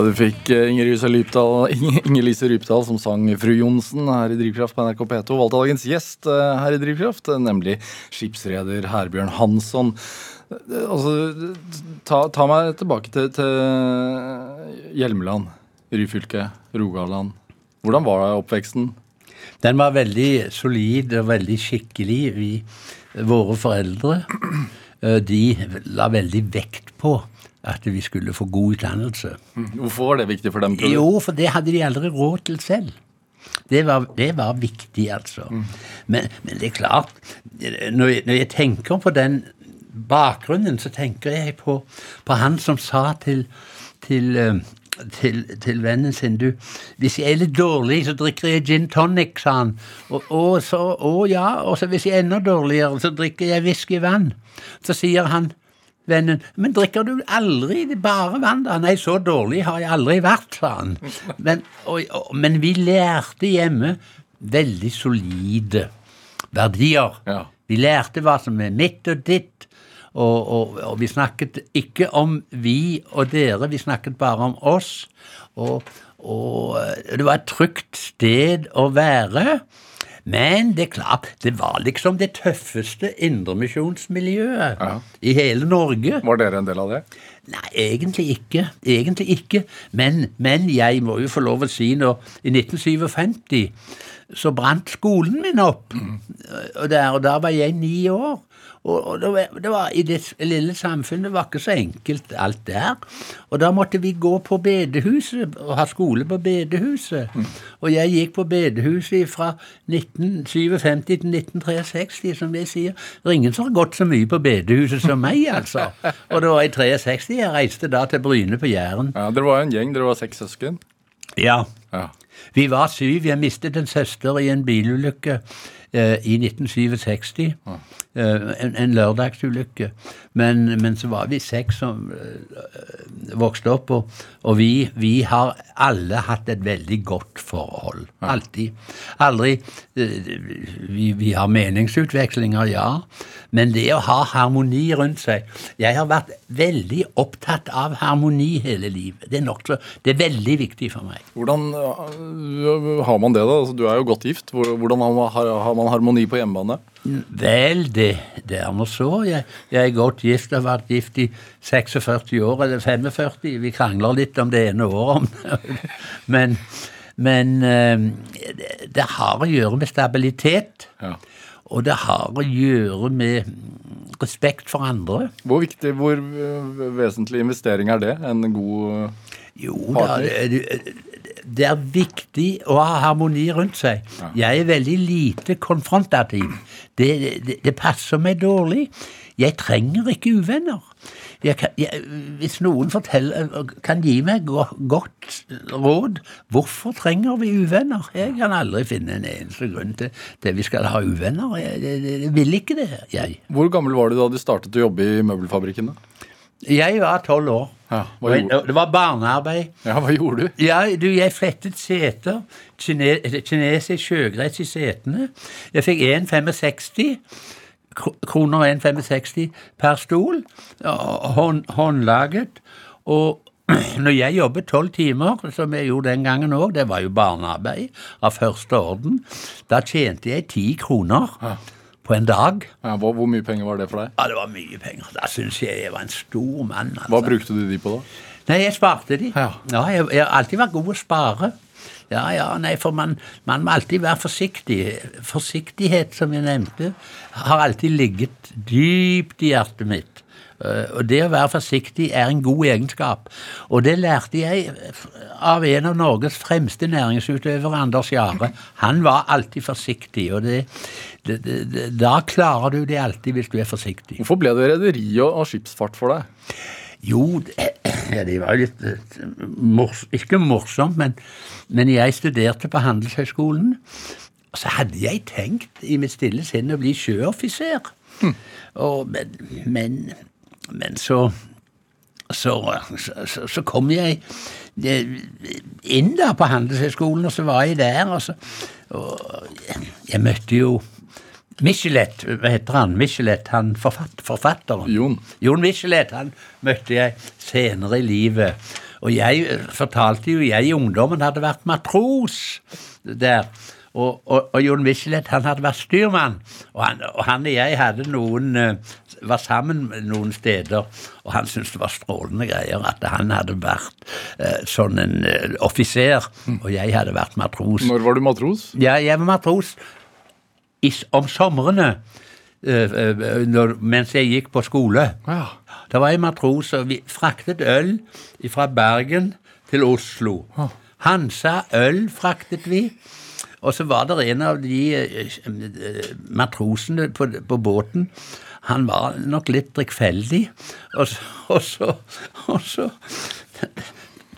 Ja, du fikk eh, Inger Lise Rypdal, som sang Fru Johnsen her i Drivkraft på NRK P2. Valgte dagens gjest eh, her i Drivkraft, eh, nemlig skipsreder Herbjørn Hansson. Altså, ta, ta meg tilbake til, til Hjelmeland, Ryfylke, Rogaland. Hvordan var oppveksten? Den var veldig solid og veldig skikkelig. Vi, våre foreldre de la veldig vekt på at vi skulle få god utdannelse. Hvorfor var det viktig for dem? tror du? Jo, for det hadde de aldri råd til selv. Det var, det var viktig, altså. Men, men det er klart, når jeg, når jeg tenker på den bakgrunnen, så tenker jeg på, på han som sa til, til, eh, til, til vennen sin du, Hvis jeg er litt dårlig, så drikker jeg gin tonic, sa han. Og, og så, å ja, og så hvis jeg er enda dårligere, så drikker jeg whiskyvann. Så sier han vennen, men drikker du aldri bare vann da? Nei, så dårlig har jeg aldri vært, sa han. Men, og, og, men vi lærte hjemme veldig solide verdier. Ja. Vi lærte hva som er mitt og ditt, og, og, og vi snakket ikke om vi og dere, vi snakket bare om oss. Og, og det var et trygt sted å være. Men det er klart, det var liksom det tøffeste indremisjonsmiljøet Ja. i hele Norge. Var dere en del av det? Nei, egentlig ikke. Egentlig ikke. Men, men jeg må jo få lov å si når i 1957 så brant skolen min opp. Og, der, og da var jeg ni år. Og, og det, var, det var I det lille samfunnet var ikke så enkelt alt der. Og da måtte vi gå på bedehuset og ha skole på bedehuset. Og jeg gikk på bedehuset fra 1957 til 1963, som jeg sier. Det er ingen som har gått så mye på bedehuset som meg, altså. Og det var i 63 jeg reiste da til Bryne på Jæren. Ja, Dere var en gjeng, dere var seks søsken. Ja. Ja. Vi var syv. Jeg mistet en søster i en bilulykke eh, i 1967. Eh, en, en lørdagsulykke. Men, men så var vi seks som eh, vokste opp, og, og vi, vi har alle hatt et veldig godt forhold. Alltid. Aldri eh, vi, vi har meningsutvekslinger, ja. Men det å ha harmoni rundt seg Jeg har vært veldig opptatt av harmoni hele livet. Det er, nok så, det er veldig viktig for meg. Hvordan har man det, da? Altså, du er jo godt gift. Hvordan har man, har, har man harmoni på hjemmebane? Vel, det, det er nå så. Jeg, jeg er godt gift og har vært gift i 46 år, eller 45. Vi krangler litt om det ene året. om Men, men eh, det, det har å gjøre med stabilitet. Ja. Og det har å gjøre med respekt for andre. Hvor viktig, hvor øh, vesentlig investering er det? En god partner? Jo da, det, det, det er viktig å ha harmoni rundt seg. Jeg er veldig lite konfrontativ. Det, det, det passer meg dårlig. Jeg trenger ikke uvenner. Jeg kan, jeg, hvis noen kan gi meg godt råd, hvorfor trenger vi uvenner? Jeg kan aldri finne en eneste grunn til at vi skal ha uvenner. Jeg, jeg, jeg vil ikke det, jeg. Hvor gammel var du da du startet å jobbe i møbelfabrikken? da? Jeg var tolv år. Ja, hva gjorde, Det var barnearbeid. ja, hva gjorde du? Ja, du, jeg flettet seter. Kine, kinesisk sjøgress i setene. Jeg fikk 1,65 kro- kroner 1,65 per stol. Hånd, håndlaget. Og når jeg jobbet tolv timer, som jeg gjorde den gangen òg, det var jo barnearbeid av første orden, da tjente jeg ti kroner på en dag. Ja, hvor, hvor mye penger var det for deg? Ja, det var mye penger. Da syns jeg jeg var en stor mann. Altså. Hva brukte du de på da? Nei, jeg sparte de. Ja. jeg, jeg har alltid vært god å spare. Ja, ja, nei, for man, man må alltid være forsiktig. Forsiktighet, som jeg nevnte, har alltid ligget dypt i hjertet mitt. Eh, Og det å være forsiktig er en god egenskap. Og det lærte jeg av en av Norges fremste næringsutøvere, Anders Jahre. Han var alltid forsiktig, og det, da klarer du det alltid hvis du er forsiktig. Hvorfor ble det rederi og, skipsfart for deg? Jo, det, var litt eh, mors, Ikke morsomt, men, men jeg studerte på Handelshøyskolen. Og så hadde jeg tenkt i mitt stille sinn å bli sjøoffiser. Og, men, men, men så så, så, så kom jeg eh, inn da på Handelshøyskolen, og så var jeg der, og så og jeg, jeg møtte jo Michelet, hva heter han? Michelet, han forfatt, forfatteren. Jon. Jon Michelet, han møtte jeg senere i livet. Og jeg eh, fortalte jo, jeg i ungdommen hadde vært matros der. Og, og, og Jon Michelet, han hadde vært styrmann. Og han og, han og jeg hadde noen eh, var sammen noen steder, og han syntes det var strålende greier at han hadde vært eh, sånn en eh, offiser, og jeg hadde vært matros. Når var du matros? Ja, jeg var matros om somrene eh, eh, mens jeg gikk på skole. Ja. Da var jeg matros, og vi fraktet øl fra Bergen til Oslo. Hansa øl fraktet vi. Og så var det en av de eh, matrosene på, på båten. Han var nok litt drikkfeldig, og så, og så, og så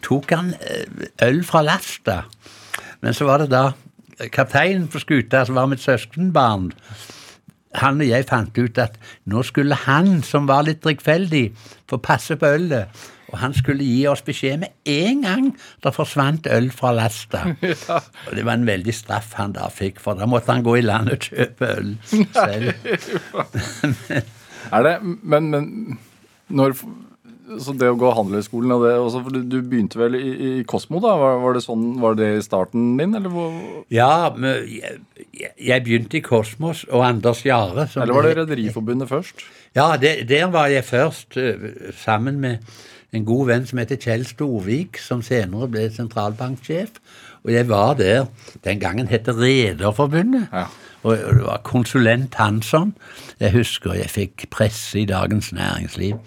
tok han øl fra lasta. Men så var det da kapteinen på skuta, som var mitt søskenbarn, han og jeg fant ut at nå skulle han, som var litt drikkfeldig, få passe på ølet. Og han skulle gi oss beskjed med en gang det forsvant øl fra lasta. Og det var en veldig straff han da fikk, for da måtte han gå i land og kjøpe øl selv. Er det, men, men når, så det å gå handelsskolen og det, også, for du, du begynte vel i, i Kosmo, da? Var, var, det sånn, var det starten din, eller, hvor, Ja, men jeg, jeg- jeg begynte i Kosmos og Anders Jahre. eller var det Rederiforbundet først? Ja, det, der var jeg først eh, sammen med en god venn som heter Kjell Storvik, som senere ble sentralbanksjef. Og jeg var der. Den gangen het det Rederforbundet. Ja. Og det var konsulent Hansson. Jeg husker jeg fikk presse i Dagens Næringsliv.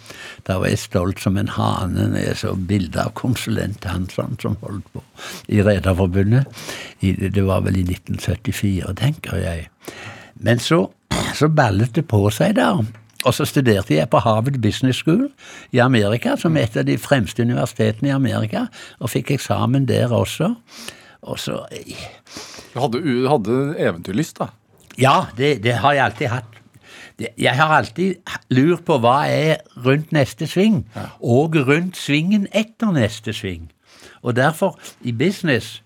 Da var jeg stolt som en hane når jeg så bilde av konsulent Hansson som holdt på i Rederforbundet. Det var vel i 1974, tenker jeg. Men så, så ballet det på seg der. Og så studerte jeg på Harvard Business School i Amerika, som er et av de fremste universitetene i Amerika, og fikk eksamen der også. Og så Du hadde, hadde eventyrlyst, da? Ja, det, det har jeg alltid hatt. Jeg har alltid lurt på hva er rundt neste sving, og rundt svingen etter neste sving. Og derfor, i business,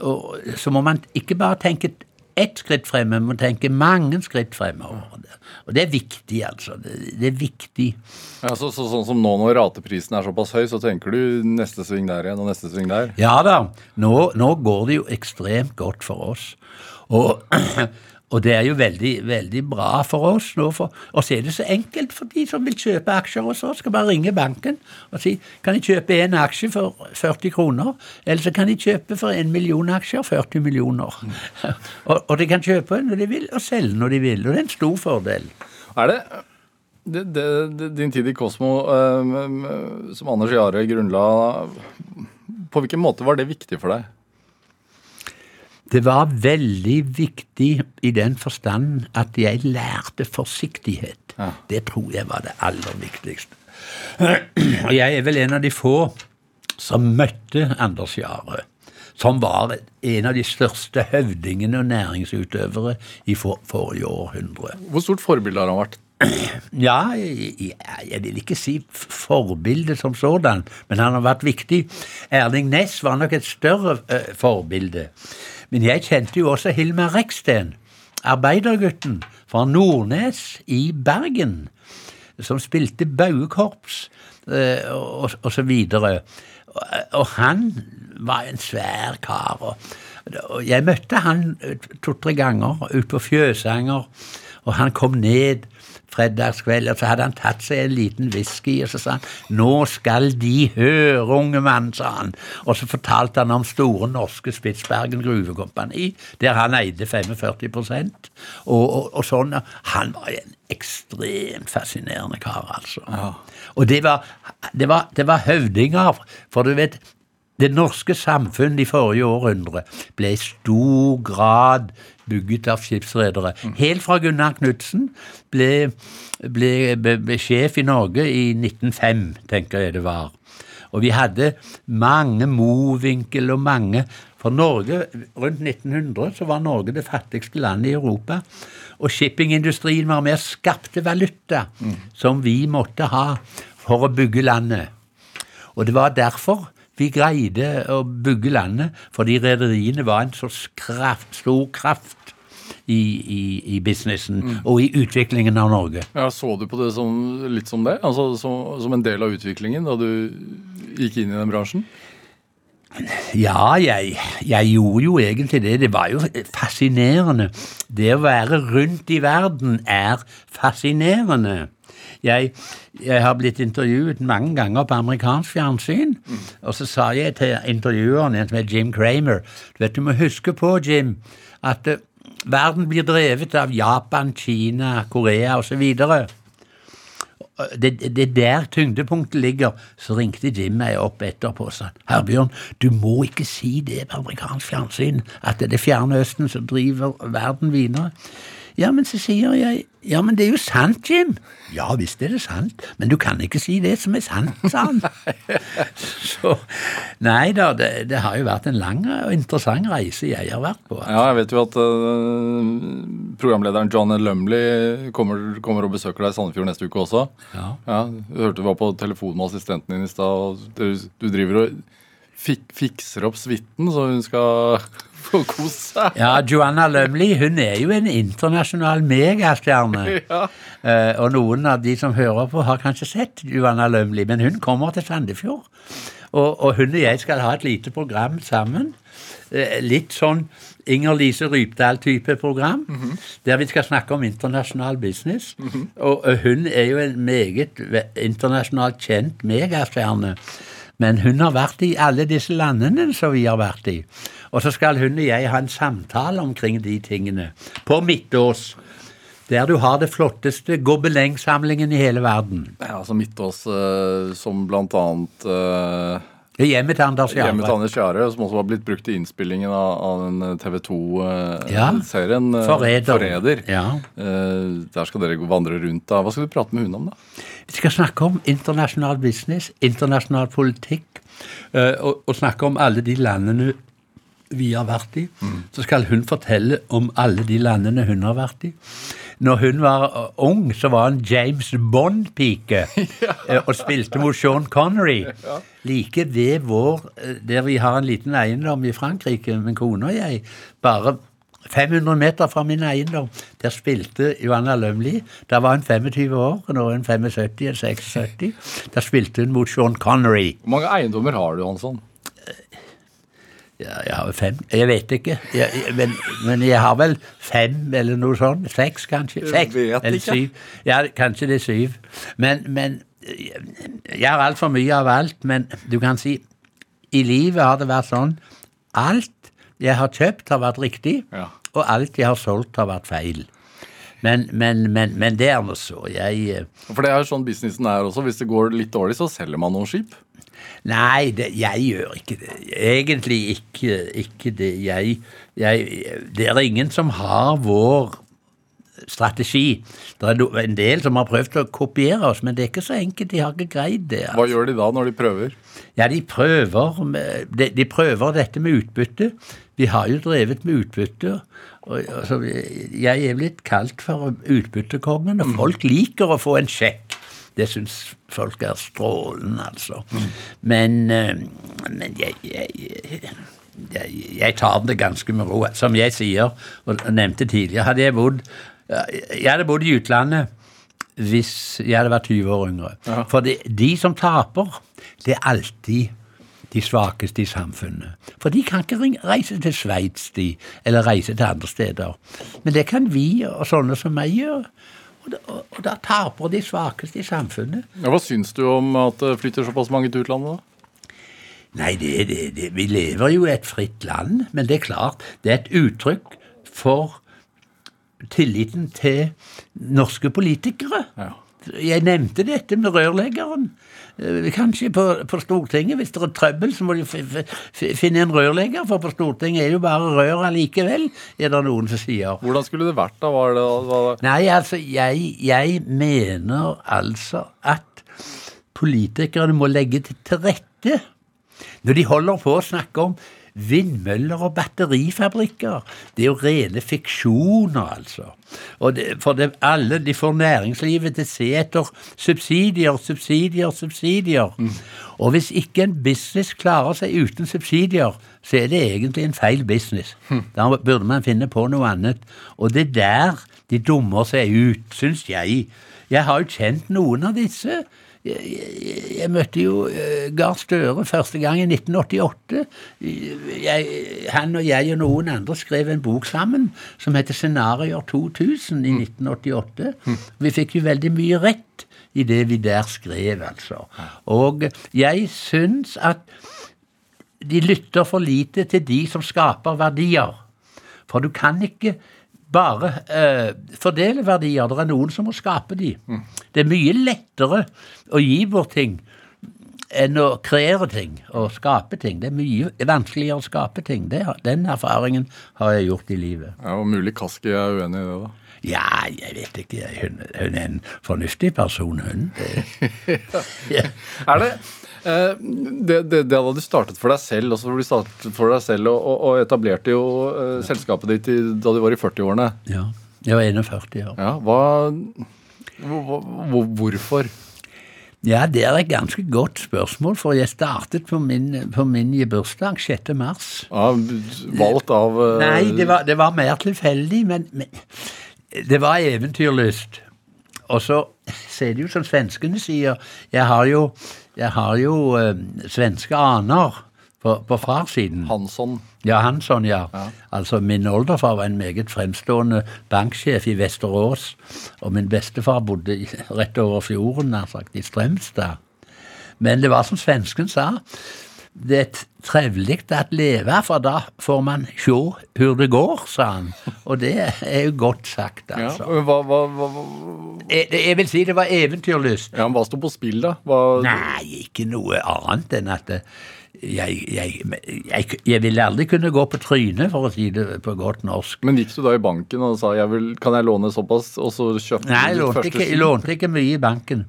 og, så må man ikke bare tenke ett skritt fremme, man må tenke mange skritt fremover. Og det er viktig, altså. Det, det er viktig. Ja, så, så, sånn som nå når rateprisen er såpass høy, så tenker du neste sving der igjen og neste sving der? Ja da, nå, nå går det jo ekstremt godt for oss. Og, og det er jo veldig, veldig bra for oss nå. For, og så er det så enkelt for de som vil kjøpe aksjer hos oss. Skal bare ringe banken og si kan de kjøpe én aksje for 40 kroner, eller så kan de kjøpe for en million aksjer 40 millioner. og, og de kan kjøpe når de vil, og selge når de vil. Og det er en stor fordel. Er det, det, det, det din tid i Kosmo, eh, som Anders Jare grunnla På hvilken måte var det viktig for deg? Det var veldig viktig i den forstand at jeg lærte forsiktighet. Ja. Det tror jeg var det aller viktigste. Og jeg er vel en av de få som møtte Anders Jahre, som var en av de største høvdingene og næringsutøvere i for, forrige århundre. Hvor stort forbilde har han vært? Ja, jeg, jeg vil ikke si forbilde som sådan, men han har vært viktig. Erling Næss var nok et større uh, forbilde. Men jeg kjente jo også Hilmar Reksten, arbeidergutten fra Nordnes i Bergen, som spilte bauekorps eh, og, og så videre. Og, og han var en svær kar. Og, jeg møtte han to-tre ganger ute på Fjøsanger, og han kom ned fredagskveld, og så hadde han tatt seg en liten whisky, og så sa han 'Nå skal de høre, unge mann', sa han. Og så fortalte han om Store Norske Spitsbergen Gruvekompani, der han eide 45 og, og, og sånn. Han var en ekstremt fascinerende kar, altså. Og det var, det, var, det var høvdinger, for du vet det norske samfunn i forrige århundre ble i stor grad bygget av skipsredere. Helt fra Gunnar Knudsen ble, ble, ble, ble sjef i Norge i 1905, tenker jeg det var. Og vi hadde mange Mowinckel og mange For Norge, rundt 1900 så var Norge det fattigste landet i Europa. Og shippingindustrien var med og skapte valuta som vi måtte ha for å bygge landet. Og det var derfor vi greide å bygge landet, fordi rederiene var en så kraft, stor kraft i, i, i businessen og i utviklingen av Norge. Ja, Så du på det som, litt som det? Altså som, som en del av utviklingen da du gikk inn i den bransjen? Ja, jeg, jeg gjorde jo egentlig det. Det var jo fascinerende. Det å være rundt i verden er fascinerende. Jeg, jeg har blitt intervjuet mange ganger på amerikansk fjernsyn, og så sa jeg til intervjueren, en som heter Jim Kramer, du vet, du må huske på, Jim, at uh, verden blir drevet av Japan, Kina, Korea osv. Det, det det er der tyngdepunktet ligger. Så ringte Jim meg opp etterpå og sa Herbjørn, du må ikke si det på amerikansk fjernsyn, at det er fjerne østen som driver verden videre. Ja, men så sier jeg ja, men det er jo sant, Jim. Ja visst er det sant, men du kan ikke si det som er sant, sa han. Så nei da, det, det har jo vært en lang og interessant reise jeg har vært på. Ja, jeg vet jo at uh, programlederen John Lumley kommer, kommer og besøker deg i Sandefjord neste uke også. Ja. Du hørte du var på telefon med assistenten din i stad, og du, du driver og fik, fikser opp suiten så hun skal få kose seg. Ja, Joanna Lumley hun er jo en internasjonal megastjerne. Ja. Eh, og noen av de som hører på, har kanskje sett Joanna Lumley, men hun kommer til Sandefjord. Og, og hun og jeg skal ha et lite program sammen. Eh, litt sånn Inger Lise Rypdal-type program, der vi skal snakke om internasjonal business. og, og hun er jo en meget internasjonalt kjent megastjerne. Men hun har vært i alle disse landene som vi har vært i. Og så skal hun og jeg ha en samtale omkring de tingene. På Midtås, der du har det flotteste gobelengsamlingen i hele verden. Ja, altså Midtås øh, som blant annet er hjemmet til Anders Hjemmet til Jahre. Anders Kjære, som også var blitt brukt i innspillingen av, av den TV Ja. 2-serien Forræder. Forræder. Ja. Eh, der skal dere vandre rundt. da. Hva skal du prate med hun om, da? Vi skal snakke om internasjonal business, internasjonal politikk, eh, og, og snakke om alle de landene vi har vært i. Så skal hun fortelle om alle de landene hun har vært i. Når hun var uh, ung, så var hun James Bond-pike eh, og spilte mot Sean Connery. Like ved vår eh, Der vi har en liten eiendom i Frankrike, min kone og jeg, bare 500 meter fra min eiendom, der spilte Joanna Lømli. Da var hun 25 år, nå er hun 75 eller 76. Da spilte hun mot Sean Connery. Hvor mange eiendommer har du, Hansson? Ja, jeg har fem Jeg vet ikke. Jeg, men, men jeg har vel fem eller noe sånt. Seks, kanskje. Seks eller syv. Ja, kanskje det er syv. Men, men jeg har altfor mye av alt. Men du kan si i livet har det vært sånn alt jeg har kjøpt, har vært riktig, Ja. og alt jeg har solgt, har vært feil. Men, men, men, men det er nå så. Jeg eh, For det er sånn businessen er også. Hvis det går litt dårlig, så selger man noen skip. Nei, det, jeg gjør ikke det. Egentlig ikke, ikke det. Jeg, jeg, det er ingen som har vår strategi. Det er en del som har prøvd å kopiere oss, men det er ikke så enkelt. De har ikke greid det. Hva gjør de da når de prøver? Ja, de prøver, de, de prøver dette med utbytte. Vi har jo drevet med utbytte. Og, altså, jeg er blitt kalt for utbyttekongen, og folk liker å få en sjekk. Det syns folk er strålende, altså. Men, eh, men jeg, jeg, jeg, jeg tar det ganske med ro. Som jeg sier, og nevnte tidligere, hadde jeg bodd Jeg hadde bodd i utlandet hvis jeg hadde vært 20 år yngre. For det, de som taper, det er alltid de svakeste i samfunnet. For de kan ikke reise til Sveits, de, eller reise til andre steder. Men det kan vi og sånne som meg gjøre. Og da, og, da taper de svakeste i samfunnet. Ja, hva syns du om at det flytter såpass mange til utlandet? da? Nei, det, det, det, vi lever jo i et fritt land, men det er klart, det er et uttrykk for tilliten til norske politikere. Ja. Jeg nevnte dette med rørleggeren. Eh, Kanskje på, på Stortinget, hvis det er trøbbel, så må de finne en rørlegger, for på Stortinget er jo bare rør allikevel, er det noen som sier. Hvordan skulle det vært da? Var det, var, Nei, altså, jeg, jeg mener altså at politikerne må legge til rette. Når de holder på å snakke om vindmøller og batterifabrikker, det er jo rene fiksjoner, altså. Og det, for det, alle de får næringslivet til å se etter subsidier, subsidier, subsidier. Og hvis ikke en business klarer seg uten subsidier, så er det egentlig en feil business. Da burde man finne på noe annet. Og det er der de dummer seg ut, syns jeg. Jeg har jo kjent noen av disse. Jeg, møtte jo uh, Gahr Støre første gang i 1988. Jeg, han og jeg og noen andre skrev en bok sammen som heter 'Scenarioer 2000' i 1988. Vi fikk jo veldig mye rett i det vi der skrev, altså. Og jeg syns at de lytter for lite til de som skaper verdier. For du kan ikke bare eh, fordele verdier. Det er noen som må skape de. Det er mye lettere å gi bort ting enn å kreere ting og skape ting. Det er mye vanskeligere å skape ting. Det, den erfaringen har jeg gjort i livet. ja, og mulig Kaski er uenig i det, da. Ja, jeg vet ikke. Hun, hun er en fornuftig person, hun. Ja. Er det det, det, det da du startet for deg selv, og så ble du startet for deg selv og, og, etablerte jo eh, selskapet ditt i, da du var i 40-årene. ja. Jeg var 41 år. Ja, hva, hvor- Hvorfor? Ja, det er et ganske godt spørsmål, for jeg startet på min, på min bursdag 6. mars. Ja, valgt av uh... Nei, det var, det var mer tilfeldig, men, men det var eventyrlyst. Og så så er det jo som svenskene sier, jeg har jo, jeg har jo eh, svenske aner på, på farssiden. Hansson. Ja, Hansson, ja. Altså, min oldefar var en meget fremstående banksjef i Vesterås, og min bestefar bodde i- rett over fjorden, nær sagt, i Strømstad. Men det var som svensken sa, det er trevlig å leve, for da får man se hvor det går, sa han. Og det er jo godt sagt, Ja, altså. hva, hva, hva, hva- Jeg, jeg vil si det var eventyrlyst. ja, men hva sto på spill, da? Nei, ikke noe annet enn at eh, jeg, jeg, jeg, ville aldri kunne gå på trynet, for å si det på godt norsk. Men gikk du da i banken og sa jeg vil, kan jeg låne såpass, og så kjøpte Nei, du ditt første ikke, jeg lånte ikke mye i banken.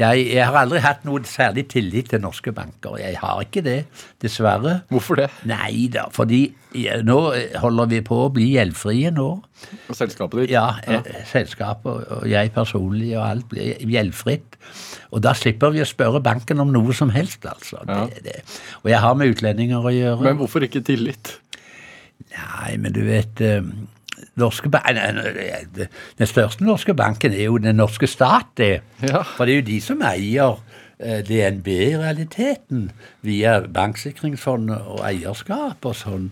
Jeg, jeg har aldri hatt noe særlig tillit til norske banker. Jeg har ikke det, dessverre. Hvorfor det? Nei da, fordi ja, nå holder vi på å bli gjeldfrie nå. Selskapet ditt? Ja, ja. selskapet og- og jeg personlig og alt blir gjeldfritt. Og da slipper vi å spørre banken om noe som helst, altså. Ja. Det, det. Og jeg har med utlendinger å gjøre. Men hvorfor ikke tillit? Nei, men du vet eh, norske Den største norske banken er jo den norske stat, det. Ja. For det er jo de som eier eh, DNB i realiteten, via Banksikringsfondet og eierskap og sånn.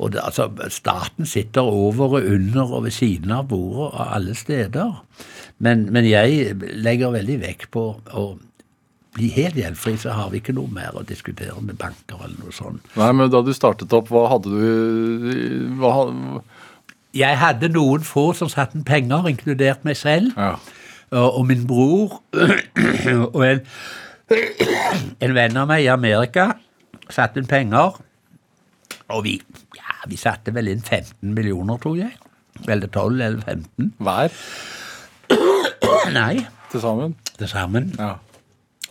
Og det, altså, staten sitter over og under og ved siden av bordet av alle steder. Men, men jeg legger veldig vekt på å bli helt gjeldfri, så har vi ikke noe mer å diskutere med banker eller noe sånt. Nei, men Da du startet opp, hva hadde du hva, hadde... Jeg hadde noen få som satte inn penger, inkludert meg selv, ja. og, og min bror og en, en venn av meg i Amerika satte inn penger. Og vi, ja, vi satte vel inn 15 millioner, tror jeg. Eller 12 eller 15. Hver Nei, til sammen? Til sammen. Ja.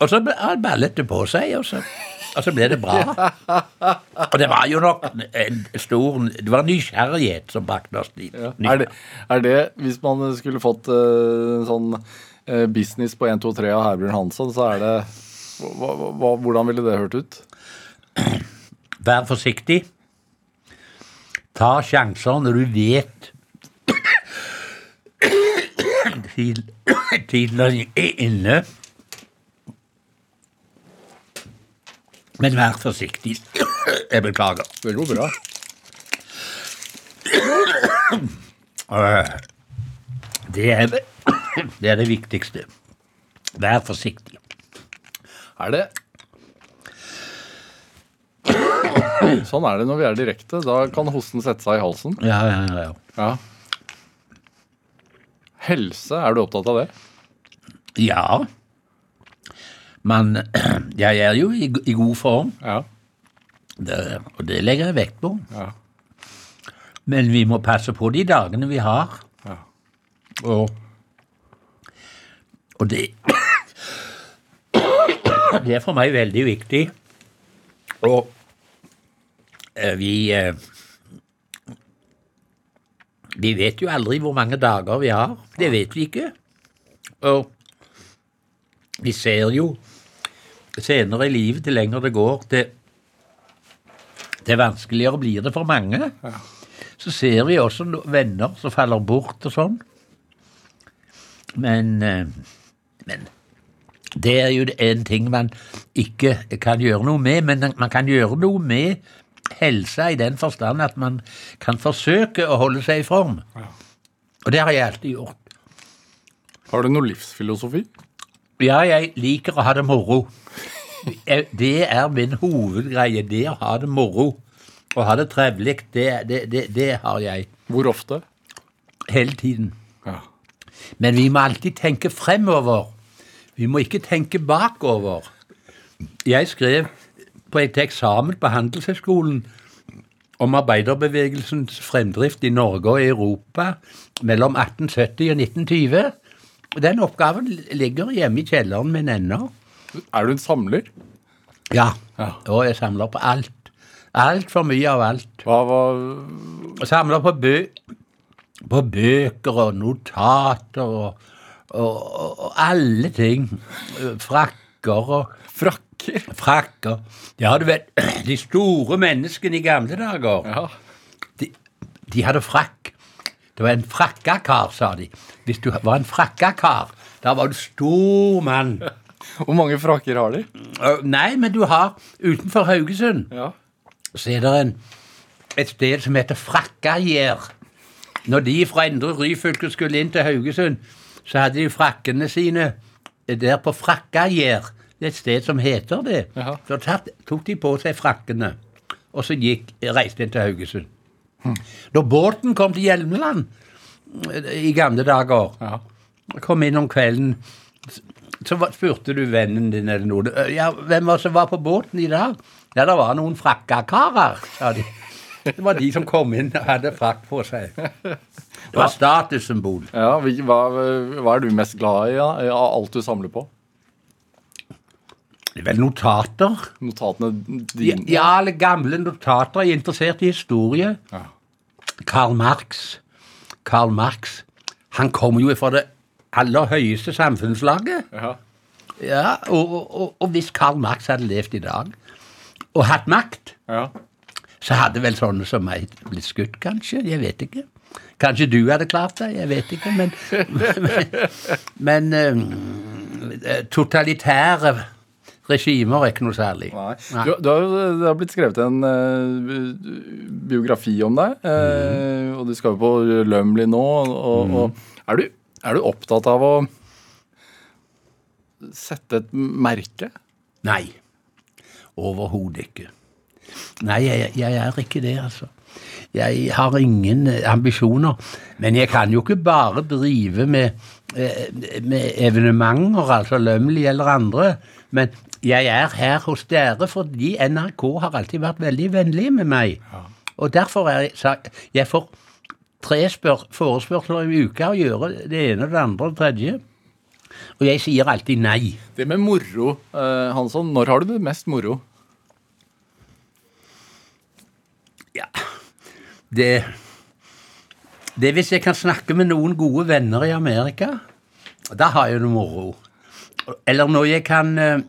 Og så ba- ballet det på seg, og så, og så ble det bra. Og det var jo nok en stor Det var nysgjerrighet som brakte oss dit. Ja. Er, det, er det, hvis man skulle fått uh, sånn uh, business på 1, 2, 3 av Herbjørn Hansson, så er det hva, hva, Hvordan ville det hørt ut? Vær forsiktig. Ta sjanser når du vet Tiden er inne. Men vær forsiktig. Jeg beklager. Det går bra. Det er, det er det viktigste. Vær forsiktig. Er det Sånn er det når vi er direkte. Da kan hosten sette seg i halsen. Ja, ja, ja. Ja. Helse, er du opptatt av det? Ja. Men jeg er jo i, i god form, Ja. det, og det legger jeg vekt på. ja. Men vi må passe på de dagene vi har. Ja. Og, og det Det er for meg veldig viktig. Og eh, vi eh, Vi vet jo aldri hvor mange dager vi har. Det vet vi ikke. Og vi ser jo senere i livet, til lenger det går, til, til vanskeligere blir det for mange. Så ser vi også venner som faller bort og sånn. Men, eh, men det er jo en ting man ikke kan gjøre noe med, men man kan gjøre noe med helsa i den forstand at man kan forsøke å holde seg i form. Og det har jeg alltid gjort. Har du noe livsfilosofi? Ja, jeg liker å ha det moro. Det er min hovedgreie, det å ha det moro. Å ha det trivelig, det, det, det, det har jeg Hvor ofte? hele tiden. Ja. Men vi må alltid tenke fremover. Vi må ikke tenke bakover. Jeg skrev på et eksamen på Handelshøyskolen om arbeiderbevegelsens fremdrift i Norge og Europa mellom 1870 og 1920. Den oppgaven ligger hjemme i kjelleren min ennå. Er du en samler? Ja. Ja. Og jeg samler på alt. Altfor mye av alt. Hva var samler på, bø på bøker og notater og, og, og, alle ting. Frakker og Frakker? frakker. Ja, du vet, de store menneskene i gamle dager, Ja. de, de hadde frakk. Det var en frakkakar, sa de. Hvis du var en frakkakar, da var du stor mann. Hvor mange frakker har de? Nei, men du har utenfor Haugesund Ja. så er det en, et sted som heter Frakkagjer. Når de fra Indre Ryfylke skulle inn til Haugesund, så hadde de frakkene sine der på Frakkagjær. Det er et sted som heter det. Jaha. Så tatt, tok de på seg frakkene, og så gikk, reiste de til Haugesund. Da båten kom til Hjelmeland eh, i gamle dager, Ja. kom inn om kvelden, så spurte du vennen din eller noe. Ja, hvem var det som var på båten i dag? Ja, det var noen frakkakarer, sa de. Det var de som kom inn og hadde frakk på seg. Det var statussymbol. ja hva, hva er du mest glad i ja, av alt du samler på? Det er vel notater. Notatene dine? ja, alle gamle notater. Jeg er interessert i historie. Ja. Karl Marx. Karl Marx. Han kommer jo fra det aller høyeste samfunnslaget. Ja. Ja, og, og, og, og hvis Karl Marx hadde levd i dag og hatt makt, ja. Så hadde vel sånne som meg blitt skutt, kanskje. Jeg vet ikke. Kanskje du hadde klart det, jeg vet ikke. Men, men, men eh, totalitære regimer er ikke noe særlig. Nei. Du, du har, det har blitt skrevet en uh, biografi om deg, eh, og du skal jo på Lømli nå. Og, og er, du, er du opptatt av å sette et merke? Nei. Overhodet ikke. Nei, jeg, jeg er ikke det, altså. Jeg har ingen eh, ambisjoner. Men jeg kan jo ikke bare drive med, eh, med evenementer, altså Lømli eller andre. Men jeg er her hos dere fordi NRK har alltid vært veldig vennlig med meg. Og derfor er jeg Jeg får tre spør, forespørsler i uka å gjøre det ene, det andre og det tredje. Og jeg sier alltid nei. Det med moro, eh, Hansson. Når har du det mest moro? Ja, det Det er hvis jeg kan snakke med noen gode venner i Amerika. Da har jeg det moro. Eller når jeg kan uh,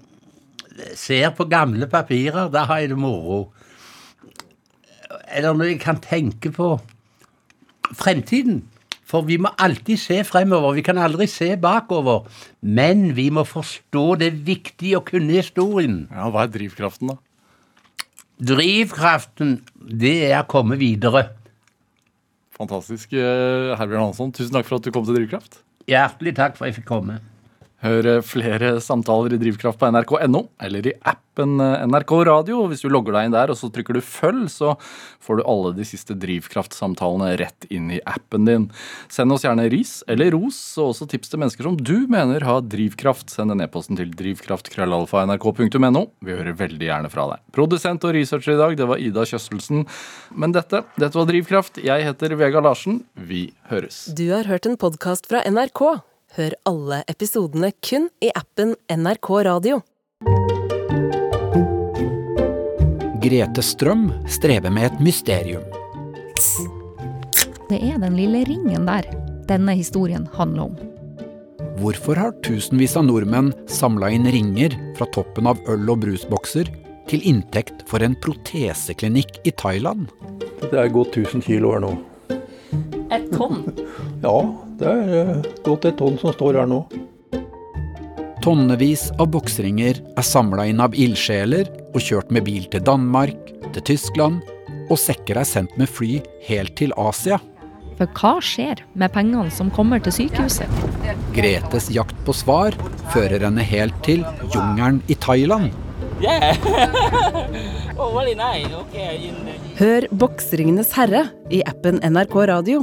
ser på gamle papirer, da har jeg det moro. Eller når jeg kan tenke på fremtiden. For vi må alltid se fremover. Vi kan aldri se bakover. Men vi må forstå det viktige å kunne historien. Ja, Hva er drivkraften, da? Drivkraften, det er å komme videre. Fantastisk, eh, Herbjørn Hansson. Tusen takk for at du kom til Drivkraft. Hjertelig takk for at jeg fikk komme. Hør eh, flere samtaler i Drivkraft på nrk.no eller i appen eh, NRK Radio. Hvis du logger deg inn der og så trykker du følg, så får du alle de siste Drivkraft-samtalene rett inn i appen din. Send oss gjerne ris eller ros, og også tips til mennesker som du mener har drivkraft. Send en e-posten til drivkraft.krøllalfa.nrk.no. Vi hører veldig gjerne fra deg. Produsent og researcher i dag, det var Ida Kjøstelsen. Men dette, dette var Drivkraft. Jeg heter Vegard Larsen. Vi høres. Du har hørt en podkast fra NRK. Hør alle episodene kun i appen NRK Radio. Grete Strøm strever med et mysterium. Det er den lille ringen der denne historien handler om. Hvorfor har tusenvis av nordmenn samla inn ringer fra toppen av øl- og brusbokser til inntekt for en proteseklinikk i Thailand? Det er gått 1000 kilo her nå. Et tonn? Ja, det er godt gått et tonn som står her nå. Tonnevis av boksringer er samla inn av ildsjeler og kjørt med bil til Danmark, til Tyskland, og sekker er sendt med fly helt til Asia. For hva skjer med pengene som kommer til sykehuset? Gretes jakt på svar fører henne helt til jungelen i Thailand. Hør Bokseringenes herre i appen NRK Radio.